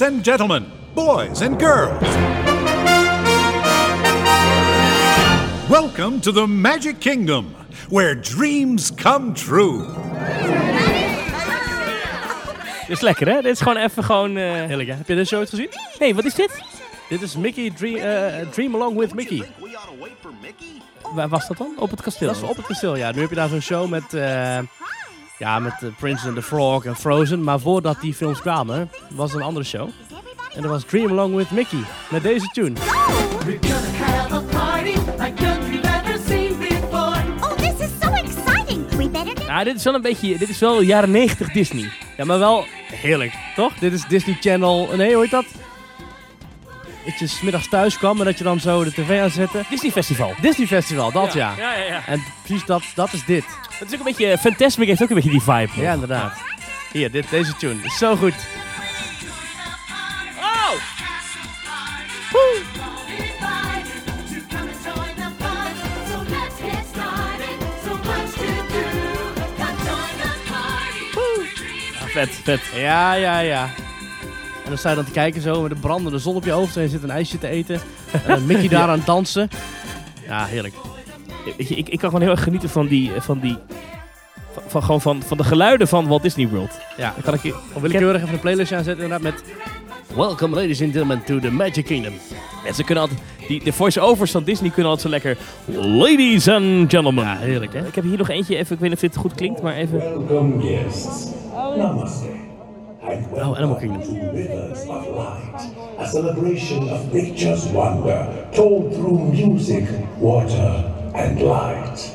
Ladies and gentlemen, boys and girls. Welcome to the Magic Kingdom, where dreams come true. Dit is lekker, hè? Dit is gewoon even gewoon... eh, Heerlijk, hè? Heb je dit show ooit gezien? hey, wat is dit? Dit is Mickey Dream, eh, Dream Along with Mickey. Waar was dat dan? Op het kasteel? Dat is op het kasteel, ja. Nu heb je daar zo'n show met, eh ja, met eh, Prince and the Frog en Frozen. Maar voordat die films kwamen, was er een andere show. En dat was Dream Along with Mickey. Met deze tune. We're gonna have a party like none we've ever seen before. Oh, this is so exciting! We better get. Ja, dit is wel een beetje... Dit is wel jaren 90 Disney. Ja, maar wel heerlijk, toch? Dit is Disney Channel. Nee, hoe heet dat? Dat je 's middags thuis kwam en dat je dan zo de tv aanzette. Disney Festival. Disney Festival, dat ja. Ja, ja, ja. En precies dat, dat is dit. Het is ook een beetje... Fantasmic heeft ook een beetje die vibe. Ja, inderdaad. Hier, dit, deze tune. Is zo goed. Oh! Ja, vet, vet. Ja, ja, ja. En dan sta je dan te kijken zo met een brandende zon op je hoofd en je zit een ijsje te eten. En Mickey daar aan het dansen. Ja, heerlijk. Je, ik, ik kan gewoon heel erg genieten van die... Van die van, van, gewoon van, van de geluiden van Walt Disney World. Ja, Dan kan ik, dan wil ik heel erg even een playlist aanzetten inderdaad met... Welcome ladies and gentlemen to the Magic Kingdom. En ze kunnen altijd, die, de voice-overs van Disney kunnen altijd zo lekker. Ladies and gentlemen. Ja, heerlijk hè. Ik heb hier nog eentje, even, ik weet niet of dit goed klinkt, maar even. Welcome guests. Namaste. Welcome Animal Kingdom. Rivers of Light, a celebration of nature's wonder, told through music, water, and light.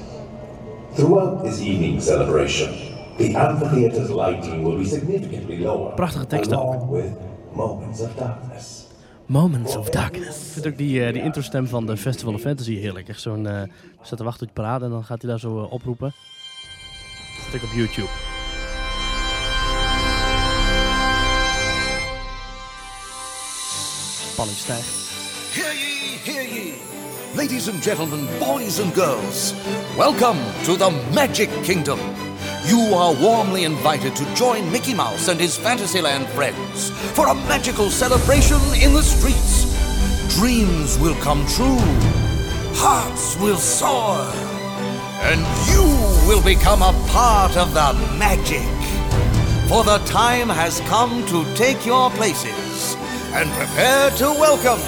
Throughout this evening celebration, the amphitheater's lighting will be significantly lower, Prachtige tekst ook. along with moments of darkness. Moments of Darkness. Ik vind ook die, eh, die introstem van de Festival of Fantasy heerlijk. Echt zo'n... eh staat te wachten op je parade en dan gaat hij daar zo eh, oproepen. Dat ook op YouTube. Stijgt. Eh? Hear ye, hear ye. Ladies and gentlemen, boys and girls, welcome to the Magic Kingdom. You are warmly invited to join Mickey Mouse and his Fantasyland friends for a magical celebration in the streets. Dreams will come true, hearts will soar, and you will become a part of the magic. For the time has come to take your places and prepare to welcome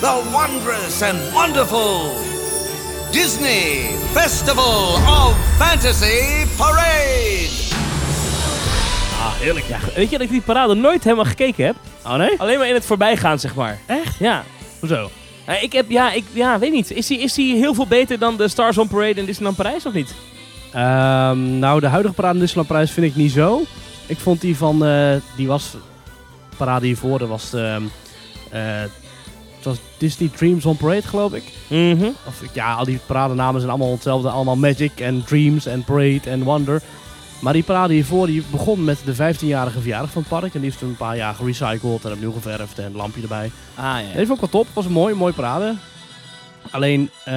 the wondrous and wonderful Disney Festival of Fantasy Parade. Ah, heerlijk. Ja, weet je dat ik die parade nooit helemaal gekeken heb? Oh nee? Alleen maar in het voorbijgaan, zeg maar. Echt? Ja. Hoezo? Ik heb, ja, ik, ja, weet niet. Is die, is die heel veel beter dan de Stars on Parade in Disneyland Parijs of niet? Ehm, nou, de huidige parade in Disneyland Prijs vind ik niet zo. Ik vond die van, eh, die was, parade hiervoor, dat was, de, eh, het was Disney Dreams on Parade, geloof ik. Mhm. Of ja, al die paradenamen zijn allemaal hetzelfde. Allemaal Magic en Dreams en Parade en Wonder. Maar die parade hiervoor die begon met de 15-jarige verjaardag van het park. En die is toen een paar jaar gerecycled en opnieuw geverfd en een lampje erbij. Ah, ja. Dat vond ik wel top. Het was een mooi, mooi parade. Alleen, eh,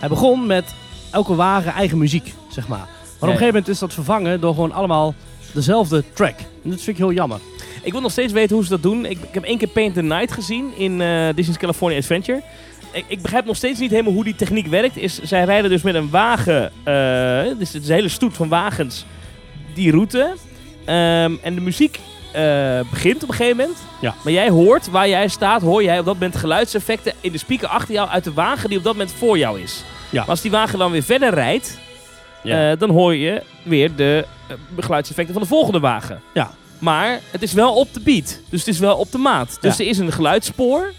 hij begon met elke wagen eigen muziek, zeg maar. Maar op een gegeven moment is dat vervangen door gewoon allemaal dezelfde track. En dat vind ik heel jammer. Ik wil nog steeds weten hoe ze dat doen. Ik, ik heb één keer Paint the Night gezien in eh, Disney's California Adventure. Ik, ik begrijp nog steeds niet helemaal hoe die techniek werkt. Is, zij rijden dus met een wagen, eh, dus het is een hele stoet van wagens, die route. Ehm, en de muziek eh, begint op een gegeven moment. Ja. Maar jij hoort, waar jij staat, hoor jij op dat moment geluidseffecten in de speaker achter jou uit de wagen die op dat moment voor jou is. Ja. Maar als die wagen dan weer verder rijdt, Ja. dan hoor je weer de geluidseffecten van de volgende wagen. Ja. Maar het is wel op de beat. Dus het is wel op de maat. Dus Ja. er is een geluidsspoor.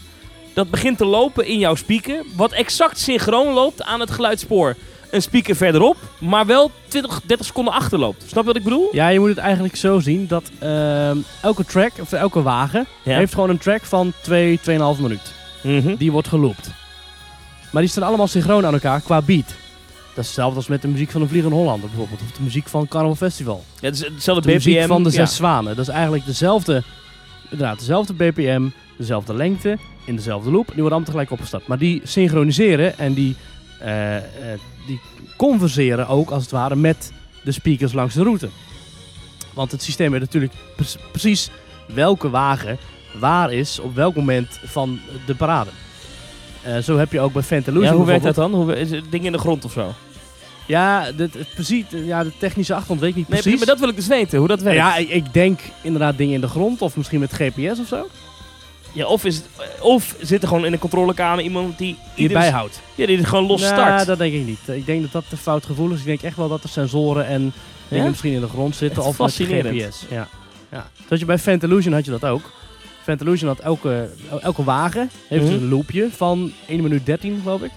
Dat begint te lopen in jouw speaker. Wat exact synchroon loopt aan het geluidsspoor. Een speaker verderop. Maar wel 20, 30 seconden achterloopt. Snap je wat ik bedoel? Ja, je moet het eigenlijk zo zien dat ehm, elke track, of elke wagen, Ja. heeft gewoon een track van 2, 2,5 minuut. Mhm. Die wordt geloopt. Maar die staan allemaal synchroon aan elkaar qua beat. Dat is hetzelfde als met de muziek van de Vliegende Hollander bijvoorbeeld. Of de muziek van Carnival Festival. Ja, het is hetzelfde De BPM. muziek van de ja. Zes Zwanen. Dat is eigenlijk dezelfde, inderdaad, dezelfde BPM, dezelfde lengte, in dezelfde loop. Die worden allemaal tegelijk opgestart. Maar die synchroniseren en die, eh, eh, die converseren ook als het ware met de speakers langs de route. Want het systeem weet natuurlijk pre- precies welke wagen waar is op welk moment van de parade. Eh, zo heb je ook bij Fantalusion Ja, hoe werkt dat dan? Hoe, is het ding in de grond of zo? Ja, de, het precies, ja, de technische achtergrond weet ik niet Nee, precies. maar dat wil ik dus weten, hoe dat werkt. ja, ik, ik denk inderdaad dingen in de grond of misschien met GPS of zo. Ja, of, is het, of zit er gewoon in een controlekamer iemand die... Die het bijhoudt. Ja, die het gewoon los start. dat denk ik niet. Ik denk dat dat te fout gevoelig is. Ik denk echt wel dat er sensoren en dingen Ja? misschien in de grond zitten. Echt of met. GPS. Ja. Ja. Zoals je bij Fantalusion had je dat ook. Fantalusion had elke, elke wagen heeft Mhm. een loopje van 1 minuut 13 geloof ik.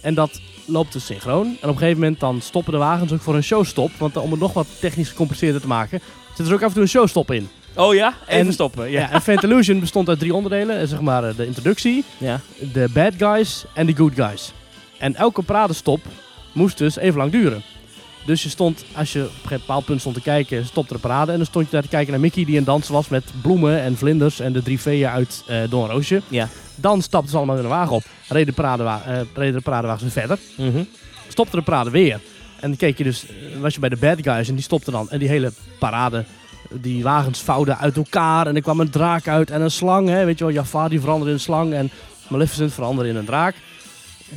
En dat loopt dus synchroon. En op een gegeven moment dan stoppen de wagens ook voor een showstop. Want om het nog wat technisch gecompliceerder te maken, zit er ook af en toe een showstop in. Oh ja? Even En- stoppen. Ja. Ja. en Fantalusion bestond uit drie onderdelen. Eh, Zeg maar eh, de introductie, ja. de bad guys en de good guys. En elke paradestop moest dus even lang duren. Dus je stond, als je op een bepaald punt stond te kijken, stopte de parade. En dan stond je daar te kijken naar Mickey die aan het dansen was met bloemen en vlinders en de drie veeën uit eh Doornroosje. Ja. Dan stapten ze allemaal in de wagen op, reden de, paradewa reden de paradewagens weer verder, Mhm. stopte de parade weer. En dan keek je dus, eh, was je bij de bad guys en die stopten dan. En die hele parade, die wagens vouwden uit elkaar en er kwam een draak uit en een slang. Hè, weet je wel, Jafar die veranderde in een slang en Maleficent veranderde in een draak.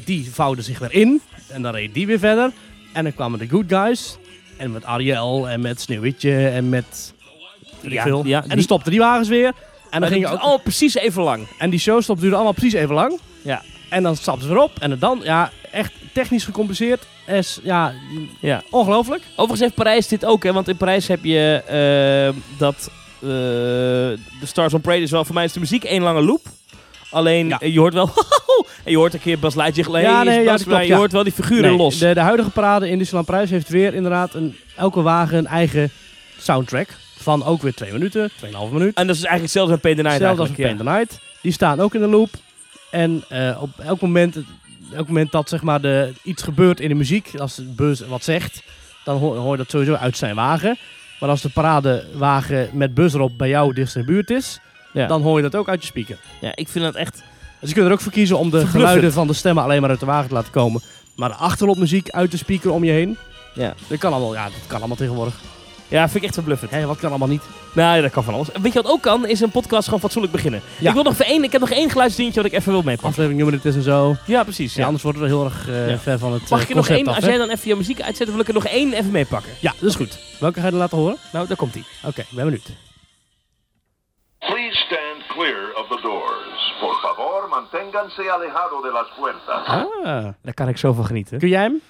Die vouwden zich weer in en dan reed die weer verder. En dan kwamen de good guys en met Ariel en met Sneeuwwitje en met... Ja, veel. ja, en die- dan stopten die wagens weer. En dan Maar ging dat je is ook... allemaal precies even lang. En die showstop duurde allemaal precies even lang. Ja. En dan stapten ze weer op. En dan, ja, echt technisch gecompliceerd. Is, ja, Ja. ongelooflijk. Overigens heeft Parijs dit ook, hè? Want in Parijs heb je eh, dat... eh, de Stars on Parade is wel... Voor mij is de muziek één lange loop. Alleen, Ja. eh, je hoort wel... en je hoort een keer Bas Lightyear geleden. Ja, nee, ja, klopt, je hoort wel die figuren Nee, los. De, de huidige parade in Disneyland Parijs heeft weer inderdaad een, elke wagen een eigen soundtrack. Van ook weer twee minuten, 2,5 minuut. En dat is eigenlijk hetzelfde als Paint the Night Hetzelfde als Paint the Night. Die staan ook in de loop. En eh, op elk moment, elk moment dat zeg maar, de, iets gebeurt in de muziek, als de bus wat zegt, dan hoor, hoor je dat sowieso uit zijn wagen. Maar als de paradewagen met bus erop bij jou dichtst in de buurt is, Ja. dan hoor je dat ook uit je speaker. Ja, ik vind dat echt... Dus je kunt er ook voor kiezen om de geluiden van de stemmen alleen maar uit de wagen te laten komen. Maar de achtergrondmuziek uit de speaker om je heen, Ja. dat kan allemaal, ja, dat kan allemaal tegenwoordig. Ja, vind ik echt verbluffend. Hé, wat kan allemaal niet? Nou, ja, dat kan van alles. Weet je wat ook kan? Is een podcast gewoon fatsoenlijk beginnen. Ja. Ik, wil nog één, ik heb nog één geluidsdingetje wat ik even wil meepakken. Aflevering nummer dit is en zo. Ja, precies. Ja, Ja. anders wordt het wel heel erg Ja. ver van het Mag eh, ik er nog één, af, als jij dan even je muziek uitzet, wil ik er nog één even meepakken. Ja, dat is goed. Welke ga je dan laten horen? Nou, daar komt ie. Oké, ik ben benieuwd. Please stand clear of the doors. Por favor, manténganse alejado de las puertas. Ah, Daar kan ik zo van genieten. kun jij hem?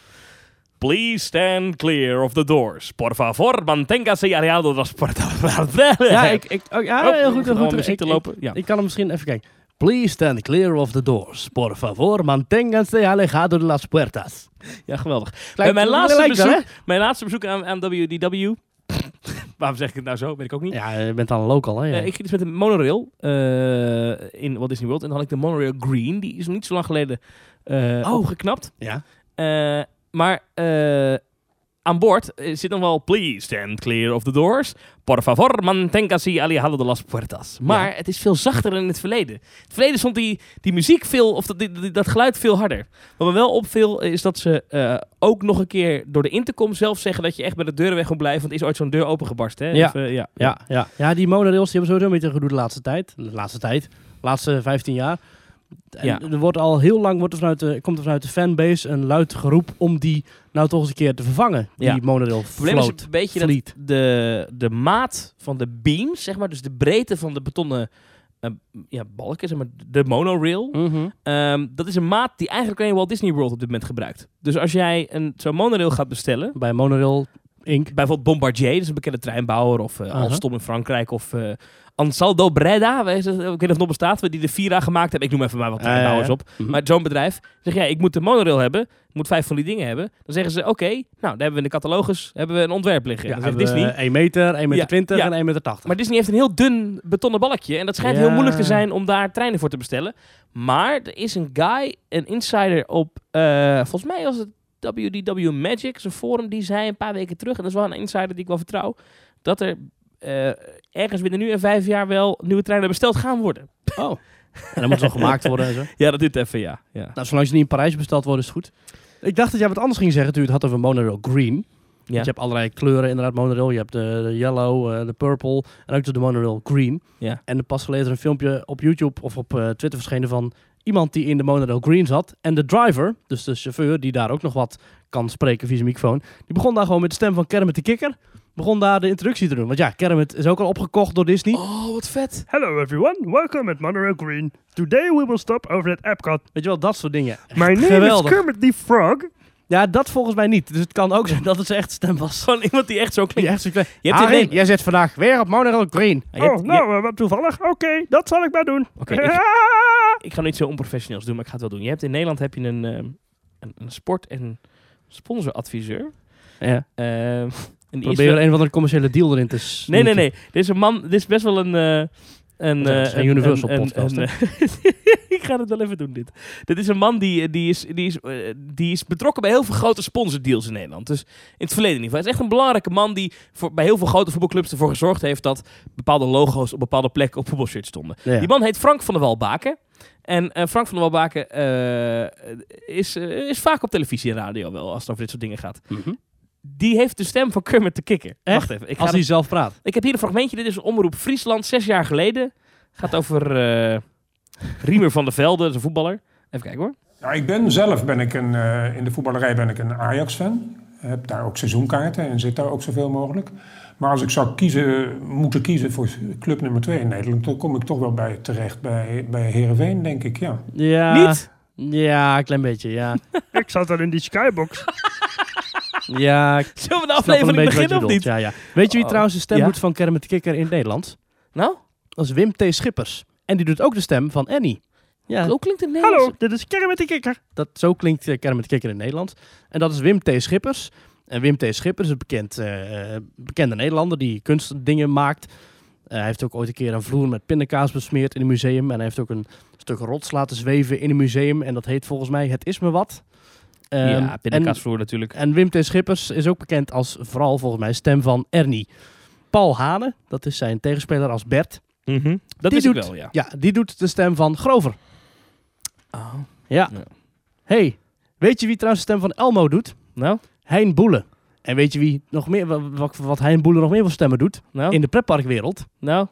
Please stand clear of the doors. Por favor, manténgase alejado de las puertas. Ja, ik, ik, oh, ja heel goed. Heel om goed. Ik- te ik- lopen, ja. Ik kan hem misschien even kijken. Please stand clear of the doors. Por favor, manténganse alejado de las puertas. Ja, geweldig. Lijkt- Bij mijn, laatste bezoek, mijn laatste bezoek aan, aan WDW... Waarom zeg ik het nou zo? Weet ik ook niet. Ja, je bent dan local, hè? Ja. Ik ging dus met een monorail eh, in Walt Disney World. En dan had ik de monorail Green. Die is nog niet zo lang geleden eh opgeknapt. ja. Eh, maar eh, aan boord eh, zit nog wel... Please stand clear of the doors. Por favor, manténgase alejado de las puertas. Maar het is veel zachter dan in het verleden. In het verleden stond die, die muziek veel... Of dat, die- dat geluid veel harder. Wat me wel opviel is dat ze eh, ook nog een keer door de intercom zelf zeggen... dat je echt bij de deuren weg moet blijven. Want er is ooit zo'n deur opengebarst. Hè? Ja. Even, ja. Ja, ja. ja, die monorails die hebben sowieso een beetje gedoe de laatste tijd. De laatste tijd. De laatste 15 jaar. En Ja. Er wordt al heel lang wordt er vanuit de, komt er vanuit de fanbase een luid geroep om die nou toch eens een keer te vervangen. Ja. Die monorail Het probleem is een beetje dat de, de maat van de beams, zeg maar, dus de breedte van de betonnen eh, ja, balken, zeg maar, de monorail, Mhm. ehm, dat is een maat die eigenlijk alleen Walt Disney World op dit moment gebruikt. Dus als jij een zo'n monorail gaat bestellen, Bij Monorail Inc. bijvoorbeeld Bombardier, dat is een bekende treinbouwer, of Aha. Alstom in Frankrijk, of eh Ansaldo Breda, ik weet niet of het nog bestaat, die de Vira gemaakt hebben. Ik noem even maar wat Ja, ja, treinbouwers ja. op. Mhm. Maar zo'n bedrijf, zeg jij, ik moet een monorail hebben, ik moet vijf van die dingen hebben. Dan zeggen ze, oké, nou, daar hebben we in de catalogus hebben we een ontwerp liggen. Ja, dan zegt Disney, 1 meter, 1 meter Ja, 20 ja. en 1 meter 80. Maar Disney heeft een heel dun betonnen balkje. En dat schijnt heel Ja. moeilijk te zijn om daar treinen voor te bestellen. Maar er is een guy, een insider op, eh, volgens mij was het WDW Magic, zijn forum, die zei een paar weken terug, en dat is wel een insider die ik wel vertrouw, dat er eh, ergens binnen nu en vijf jaar wel nieuwe treinen besteld gaan worden. Oh. En dan moet het nog gemaakt worden en zo. Ja, dat duurt even, ja. ja. Nou, zolang ze niet in Parijs besteld worden, is het goed. Ik dacht dat jij wat anders ging zeggen toen je het had over Monorail Green. Ja. je hebt allerlei kleuren inderdaad monorail. Je hebt de, de yellow, eh, de purple en ook de monorail green. Ja. En er pas geleden een filmpje op YouTube of op eh, Twitter verschenen van iemand die in de monorail green zat. En de driver, dus de chauffeur die daar ook nog wat kan spreken via zijn microfoon, die begon daar gewoon met de stem van Kermit de Kikker, begon daar de introductie te doen. Want ja, Kermit is ook al opgekocht door Disney. Oh, wat vet. Hello everyone, welcome at Monorail Green. Today we will stop over at Epcot. Weet je wel, dat soort dingen. Echt My name geweldig. is Kermit the Frog. Ja, dat volgens mij niet. Dus het kan ook zijn dat het zijn echte stem was. Gewoon iemand die echt zo Die klinkt. echt zo klein. Je hebt Harry, jij zit vandaag weer op Monorail Green. Je hebt- oh, je- nou, eh, wat toevallig. Oké, dat zal ik maar doen. Oké, ik- Ik ga niet zo onprofessioneels doen, maar ik ga het wel doen. Je hebt in Nederland heb je een, ehm, een, een sport- en sponsoradviseur. Ja. Ehm, is Probeer wel- een of andere commerciële deal erin te Nee, nee, nee. Dit is een man, dit is best wel een... eh Dat is eh, een- Universal podcast, een- ik ga het wel even doen, dit. Dit is een man die, die, is, die, is, eh, die is betrokken bij heel veel grote sponsordeals in Nederland. Dus in het verleden in ieder geval. Hij is echt een belangrijke man die voor, bij heel veel grote voetbalclubs ervoor gezorgd heeft dat bepaalde logo's op bepaalde plekken op voetbalshirts stonden. Ja. Die man heet Frank van der Walbaken. En eh, Frank van der Walbaken eh, is, eh, is vaak op televisie en radio wel, als het over dit soort dingen gaat. Mhm. Die heeft de stem van Kermit de Kikker. Echt? Wacht even. Ik, ga Als hij zelf praat. ik heb hier een fragmentje. Dit is een omroep Friesland, zes jaar geleden. Gaat over eh Riemer van der Velde, dat is een voetballer. Even kijken hoor. Ja, ik ben zelf ben ik een, eh, in de voetballerij ben ik een Ajax-fan. Heb daar ook seizoenkaarten en zit daar ook zoveel mogelijk. Maar als ik zou kiezen, moeten kiezen voor club nummer 2 in Nederland, dan kom ik toch wel bij terecht bij, bij Heerenveen, denk ik. Ja. Ja. Niet? Ja, een klein beetje, ja. ik zat al in die skybox. ja, ik Zullen we de aflevering beginnen of niet? Ja, ja. Weet je wie Oh. trouwens de stem Ja? doet van Kermit de Kikker in het Nederlands? Nou, Dat is Wim T. Schippers. En die doet ook de stem van Annie. Ja, hoe klinkt het Nederlands? Hallo, dit is Kermit de Kikker. dat, zo klinkt eh, Kermit de Kikker in het Nederlands. En dat is Wim T. Schippers. En Wim T. Schippers is een bekend, eh, bekende Nederlander die kunstdingen maakt. Hij heeft ook ooit een keer een vloer met pindakaas besmeerd in een museum. En hij heeft ook een stuk rots laten zweven in een museum. En dat heet volgens mij Het Is Me Wat. Ehm, ja, en, pindakaasvloer natuurlijk. en Wim T. Schippers is ook bekend als vooral volgens mij stem van Ernie. Paul Hane, dat is zijn tegenspeler als Bert. Mhm. Dat Die doet- wel, ja. Ja, die doet de stem van Grover. Oh. Ja. Ja. hey, weet je wie trouwens de stem van Elmo doet? Nou, Hein Boele. En weet je wie nog meer, wa- wat, wat Hein Boele nog meer voor stemmen doet? nou, In de pretparkwereld. nou.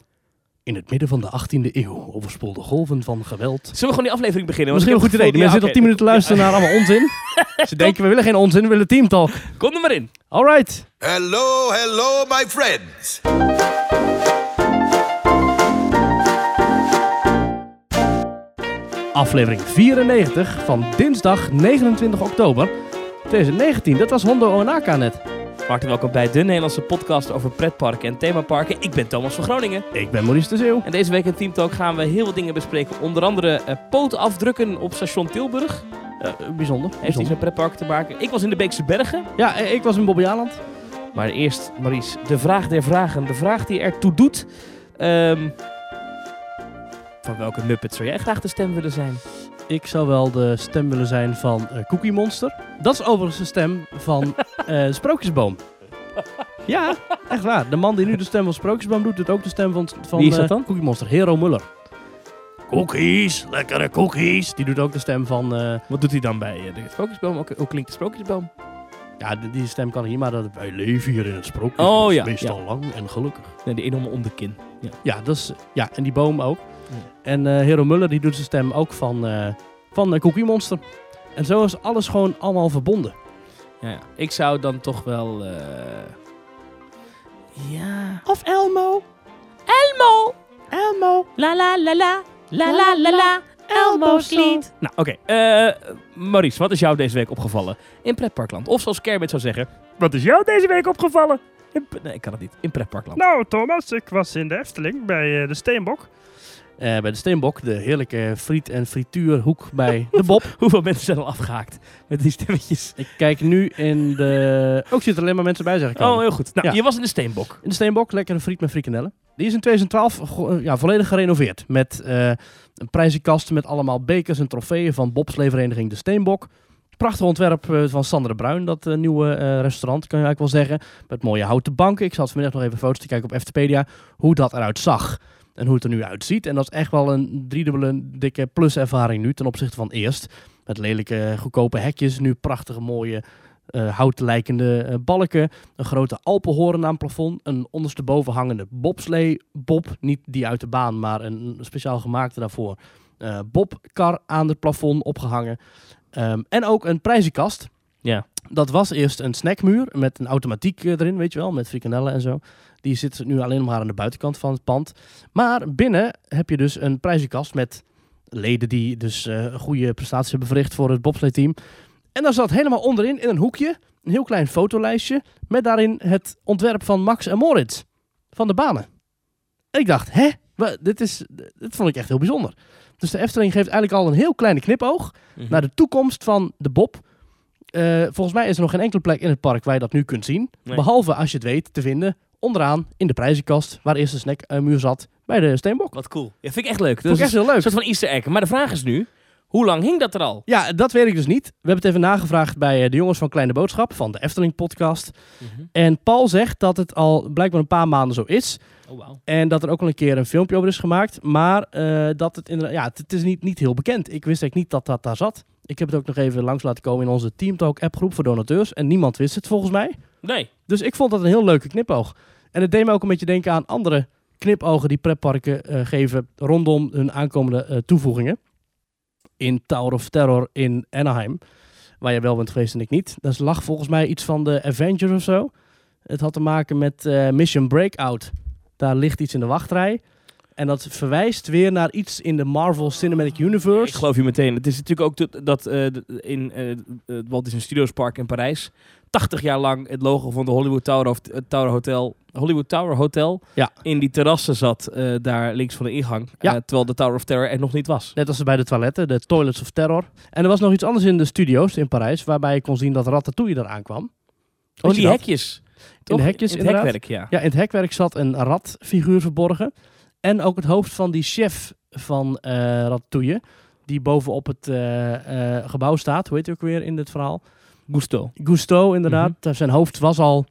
In het midden van de 18e eeuw overspoelde golven van geweld. Zullen we gewoon die aflevering beginnen? Want Misschien een goed idee. De mensen zitten al 10 minuten te luisteren naar allemaal onzin. Ze denken, we willen geen onzin, we willen teamtalk. Kom er maar in. Alright. Hello, hello, my friends. Aflevering 94 van dinsdag 29 oktober 2019. Dat was Hondo Onaka net. Hartelijk welkom bij de Nederlandse podcast over pretparken en themaparken. Ik ben Thomas van Groningen. Ik ben Maurice de Zeeuw. En deze week in Team Talk gaan we heel wat dingen bespreken. Onder andere eh pootafdrukken op station Tilburg. Eh, bijzonder. Heeft iets met pretparken te maken. Ik was in de Beekse Bergen. Ja, eh, ik was in Bobby Aland. Maar eerst, Maurice, de vraag der vragen. De vraag die ertoe doet. Ehm, van welke Muppet zou jij graag de stem willen zijn? Ik zou wel de stem willen zijn van eh, Cookie Monster. Dat is overigens de stem van eh, Sprookjesboom. Ja, echt waar. De man die nu de stem van Sprookjesboom doet, doet ook de stem van, van Wie is dat eh, dan? Cookie Monster. Hero Muller. Cookies, lekkere cookies. Die doet ook de stem van... Wat doet hij dan bij de Sprookjesboom? Ook, hoe klinkt de Sprookjesboom? ja, die, die stem kan niet, maar dat, wij leven hier in het Sprookjesbos. Oh, ja, Meestal lang en gelukkig. Nee, die enorme onderkin. Ja. Ja, dat is, ja, en die boom ook. En eh Hero Muller die doet zijn stem ook van, eh, van eh, Cookie Monster. En zo is alles gewoon allemaal verbonden. Ja, ja. Ik zou dan toch wel... eh, Ja... Of Elmo. Elmo! Elmo. La la la la. La la la la. Elmo's lied. Nou, oké. Eh, Maurice, wat is jou deze week opgevallen in pretparkland? Of zoals Kermit zou zeggen... Wat is jou deze week opgevallen? in nee, ik kan het niet. In pretparkland. Nou, Thomas, ik was in de Efteling bij de Steenbok. Eh, bij de Steenbok, de heerlijke friet- en frituurhoek bij de Bob. Hoeveel mensen zijn al afgehaakt met die stemmetjes? Ik kijk nu in de... Ook zitten er alleen maar mensen bij, zeg ik al. Oh, heel goed. Nou, Ja. je was in de Steenbok. In de Steenbok, lekkere friet met frikandellen. Die is in 2012 go- ja, volledig gerenoveerd. Met eh, een prijzenkast met allemaal bekers en trofeeën van bobsleevereniging De Steenbok. Prachtig ontwerp eh, van Sander de Bruin, dat eh, nieuwe eh, restaurant, kan je eigenlijk wel zeggen. Met mooie houten banken. Ik zat vanmiddag nog even foto's te kijken op Eftepedia, hoe dat eruit zag. En hoe het er nu uitziet. En dat is echt wel een driedubbele dikke pluservaring nu ten opzichte van eerst. Met lelijke goedkope hekjes, nu prachtige mooie eh houtlijkende eh, balken, een grote Alpenhoren aan het plafond, een ondersteboven hangende bobslee bob, niet die uit de baan, maar een speciaal gemaakte daarvoor, eh, bobkar aan het plafond opgehangen. Ehm, en ook een prijzenkast. Ja. Dat was eerst een snackmuur met een automatiek erin, weet je wel, met frikandellen en zo. Die zit nu alleen maar aan de buitenkant van het pand. Maar binnen heb je dus een prijzenkast met leden die dus een goede prestaties hebben verricht voor het bobsleigh-team. En daar zat helemaal onderin, in een hoekje, een heel klein fotolijstje met daarin het ontwerp van Max en Moritz van de banen. En ik dacht, hè, dit, is, dit vond ik echt heel bijzonder. Dus de Efteling geeft eigenlijk al een heel kleine knipoog Mhm. naar de toekomst van de Bob. Eh, volgens mij is er nog geen enkele plek in het park waar je dat nu kunt zien. Nee. Behalve als je het weet te vinden onderaan in de prijzenkast waar eerst de snackmuur zat bij de Steenbok. Wat cool. Ja, vind ik echt leuk. Vond ik echt heel leuk. Een soort van easter egg. Maar de vraag is nu, hoe lang hing dat er al? Ja, dat weet ik dus niet. We hebben het even nagevraagd bij eh, de jongens van Kleine Boodschap van de Efteling podcast. Mhm. En Paul zegt dat het al blijkbaar een paar maanden zo is. Oh, wauw. En dat er ook al een keer een filmpje over is gemaakt. Maar eh, dat het inderdaad, ja, het, het is niet, niet heel bekend. Ik wist eigenlijk niet dat dat daar zat. Ik heb het ook nog even langs laten komen in onze Teamtalk appgroep voor donateurs. En niemand wist het volgens mij. Nee. Dus ik vond dat een heel leuke knipoog. En het deed me ook een beetje denken aan andere knipogen die pretparken eh, geven rondom hun aankomende eh, toevoegingen. In Tower of Terror in Anaheim, waar je wel bent geweest en ik niet. Dat lag volgens mij iets van de Avengers of zo. Het had te maken met eh, Mission Breakout. Daar ligt iets in de wachtrij. En dat verwijst weer naar iets in de Marvel Cinematic Universe. Ik geloof je meteen. Het is natuurlijk ook dat, in het Walt Disney Studios Park in Parijs 80 jaar lang het logo van de Hollywood Tower, of, eh, Tower Hotel, Hollywood Tower Hotel Ja. in die terrassen zat, eh, daar links van de ingang. Ja. Eh, terwijl de Tower of Terror er nog niet was. Net als bij de toiletten, de Toilets of Terror. En er was nog iets anders in de studio's in Parijs, waarbij je kon zien dat Ratatouille eraan kwam. Oh, die hekjes. In de hekjes, in het inderdaad. hekwerk, ja. Ja, in het hekwerk zat een ratfiguur verborgen. En ook het hoofd van die chef van eh Ratatouille, die bovenop het gebouw staat. Hoe heet hij ook weer in dit verhaal? Gusto. Gusto, inderdaad. Mhm. Zijn hoofd was al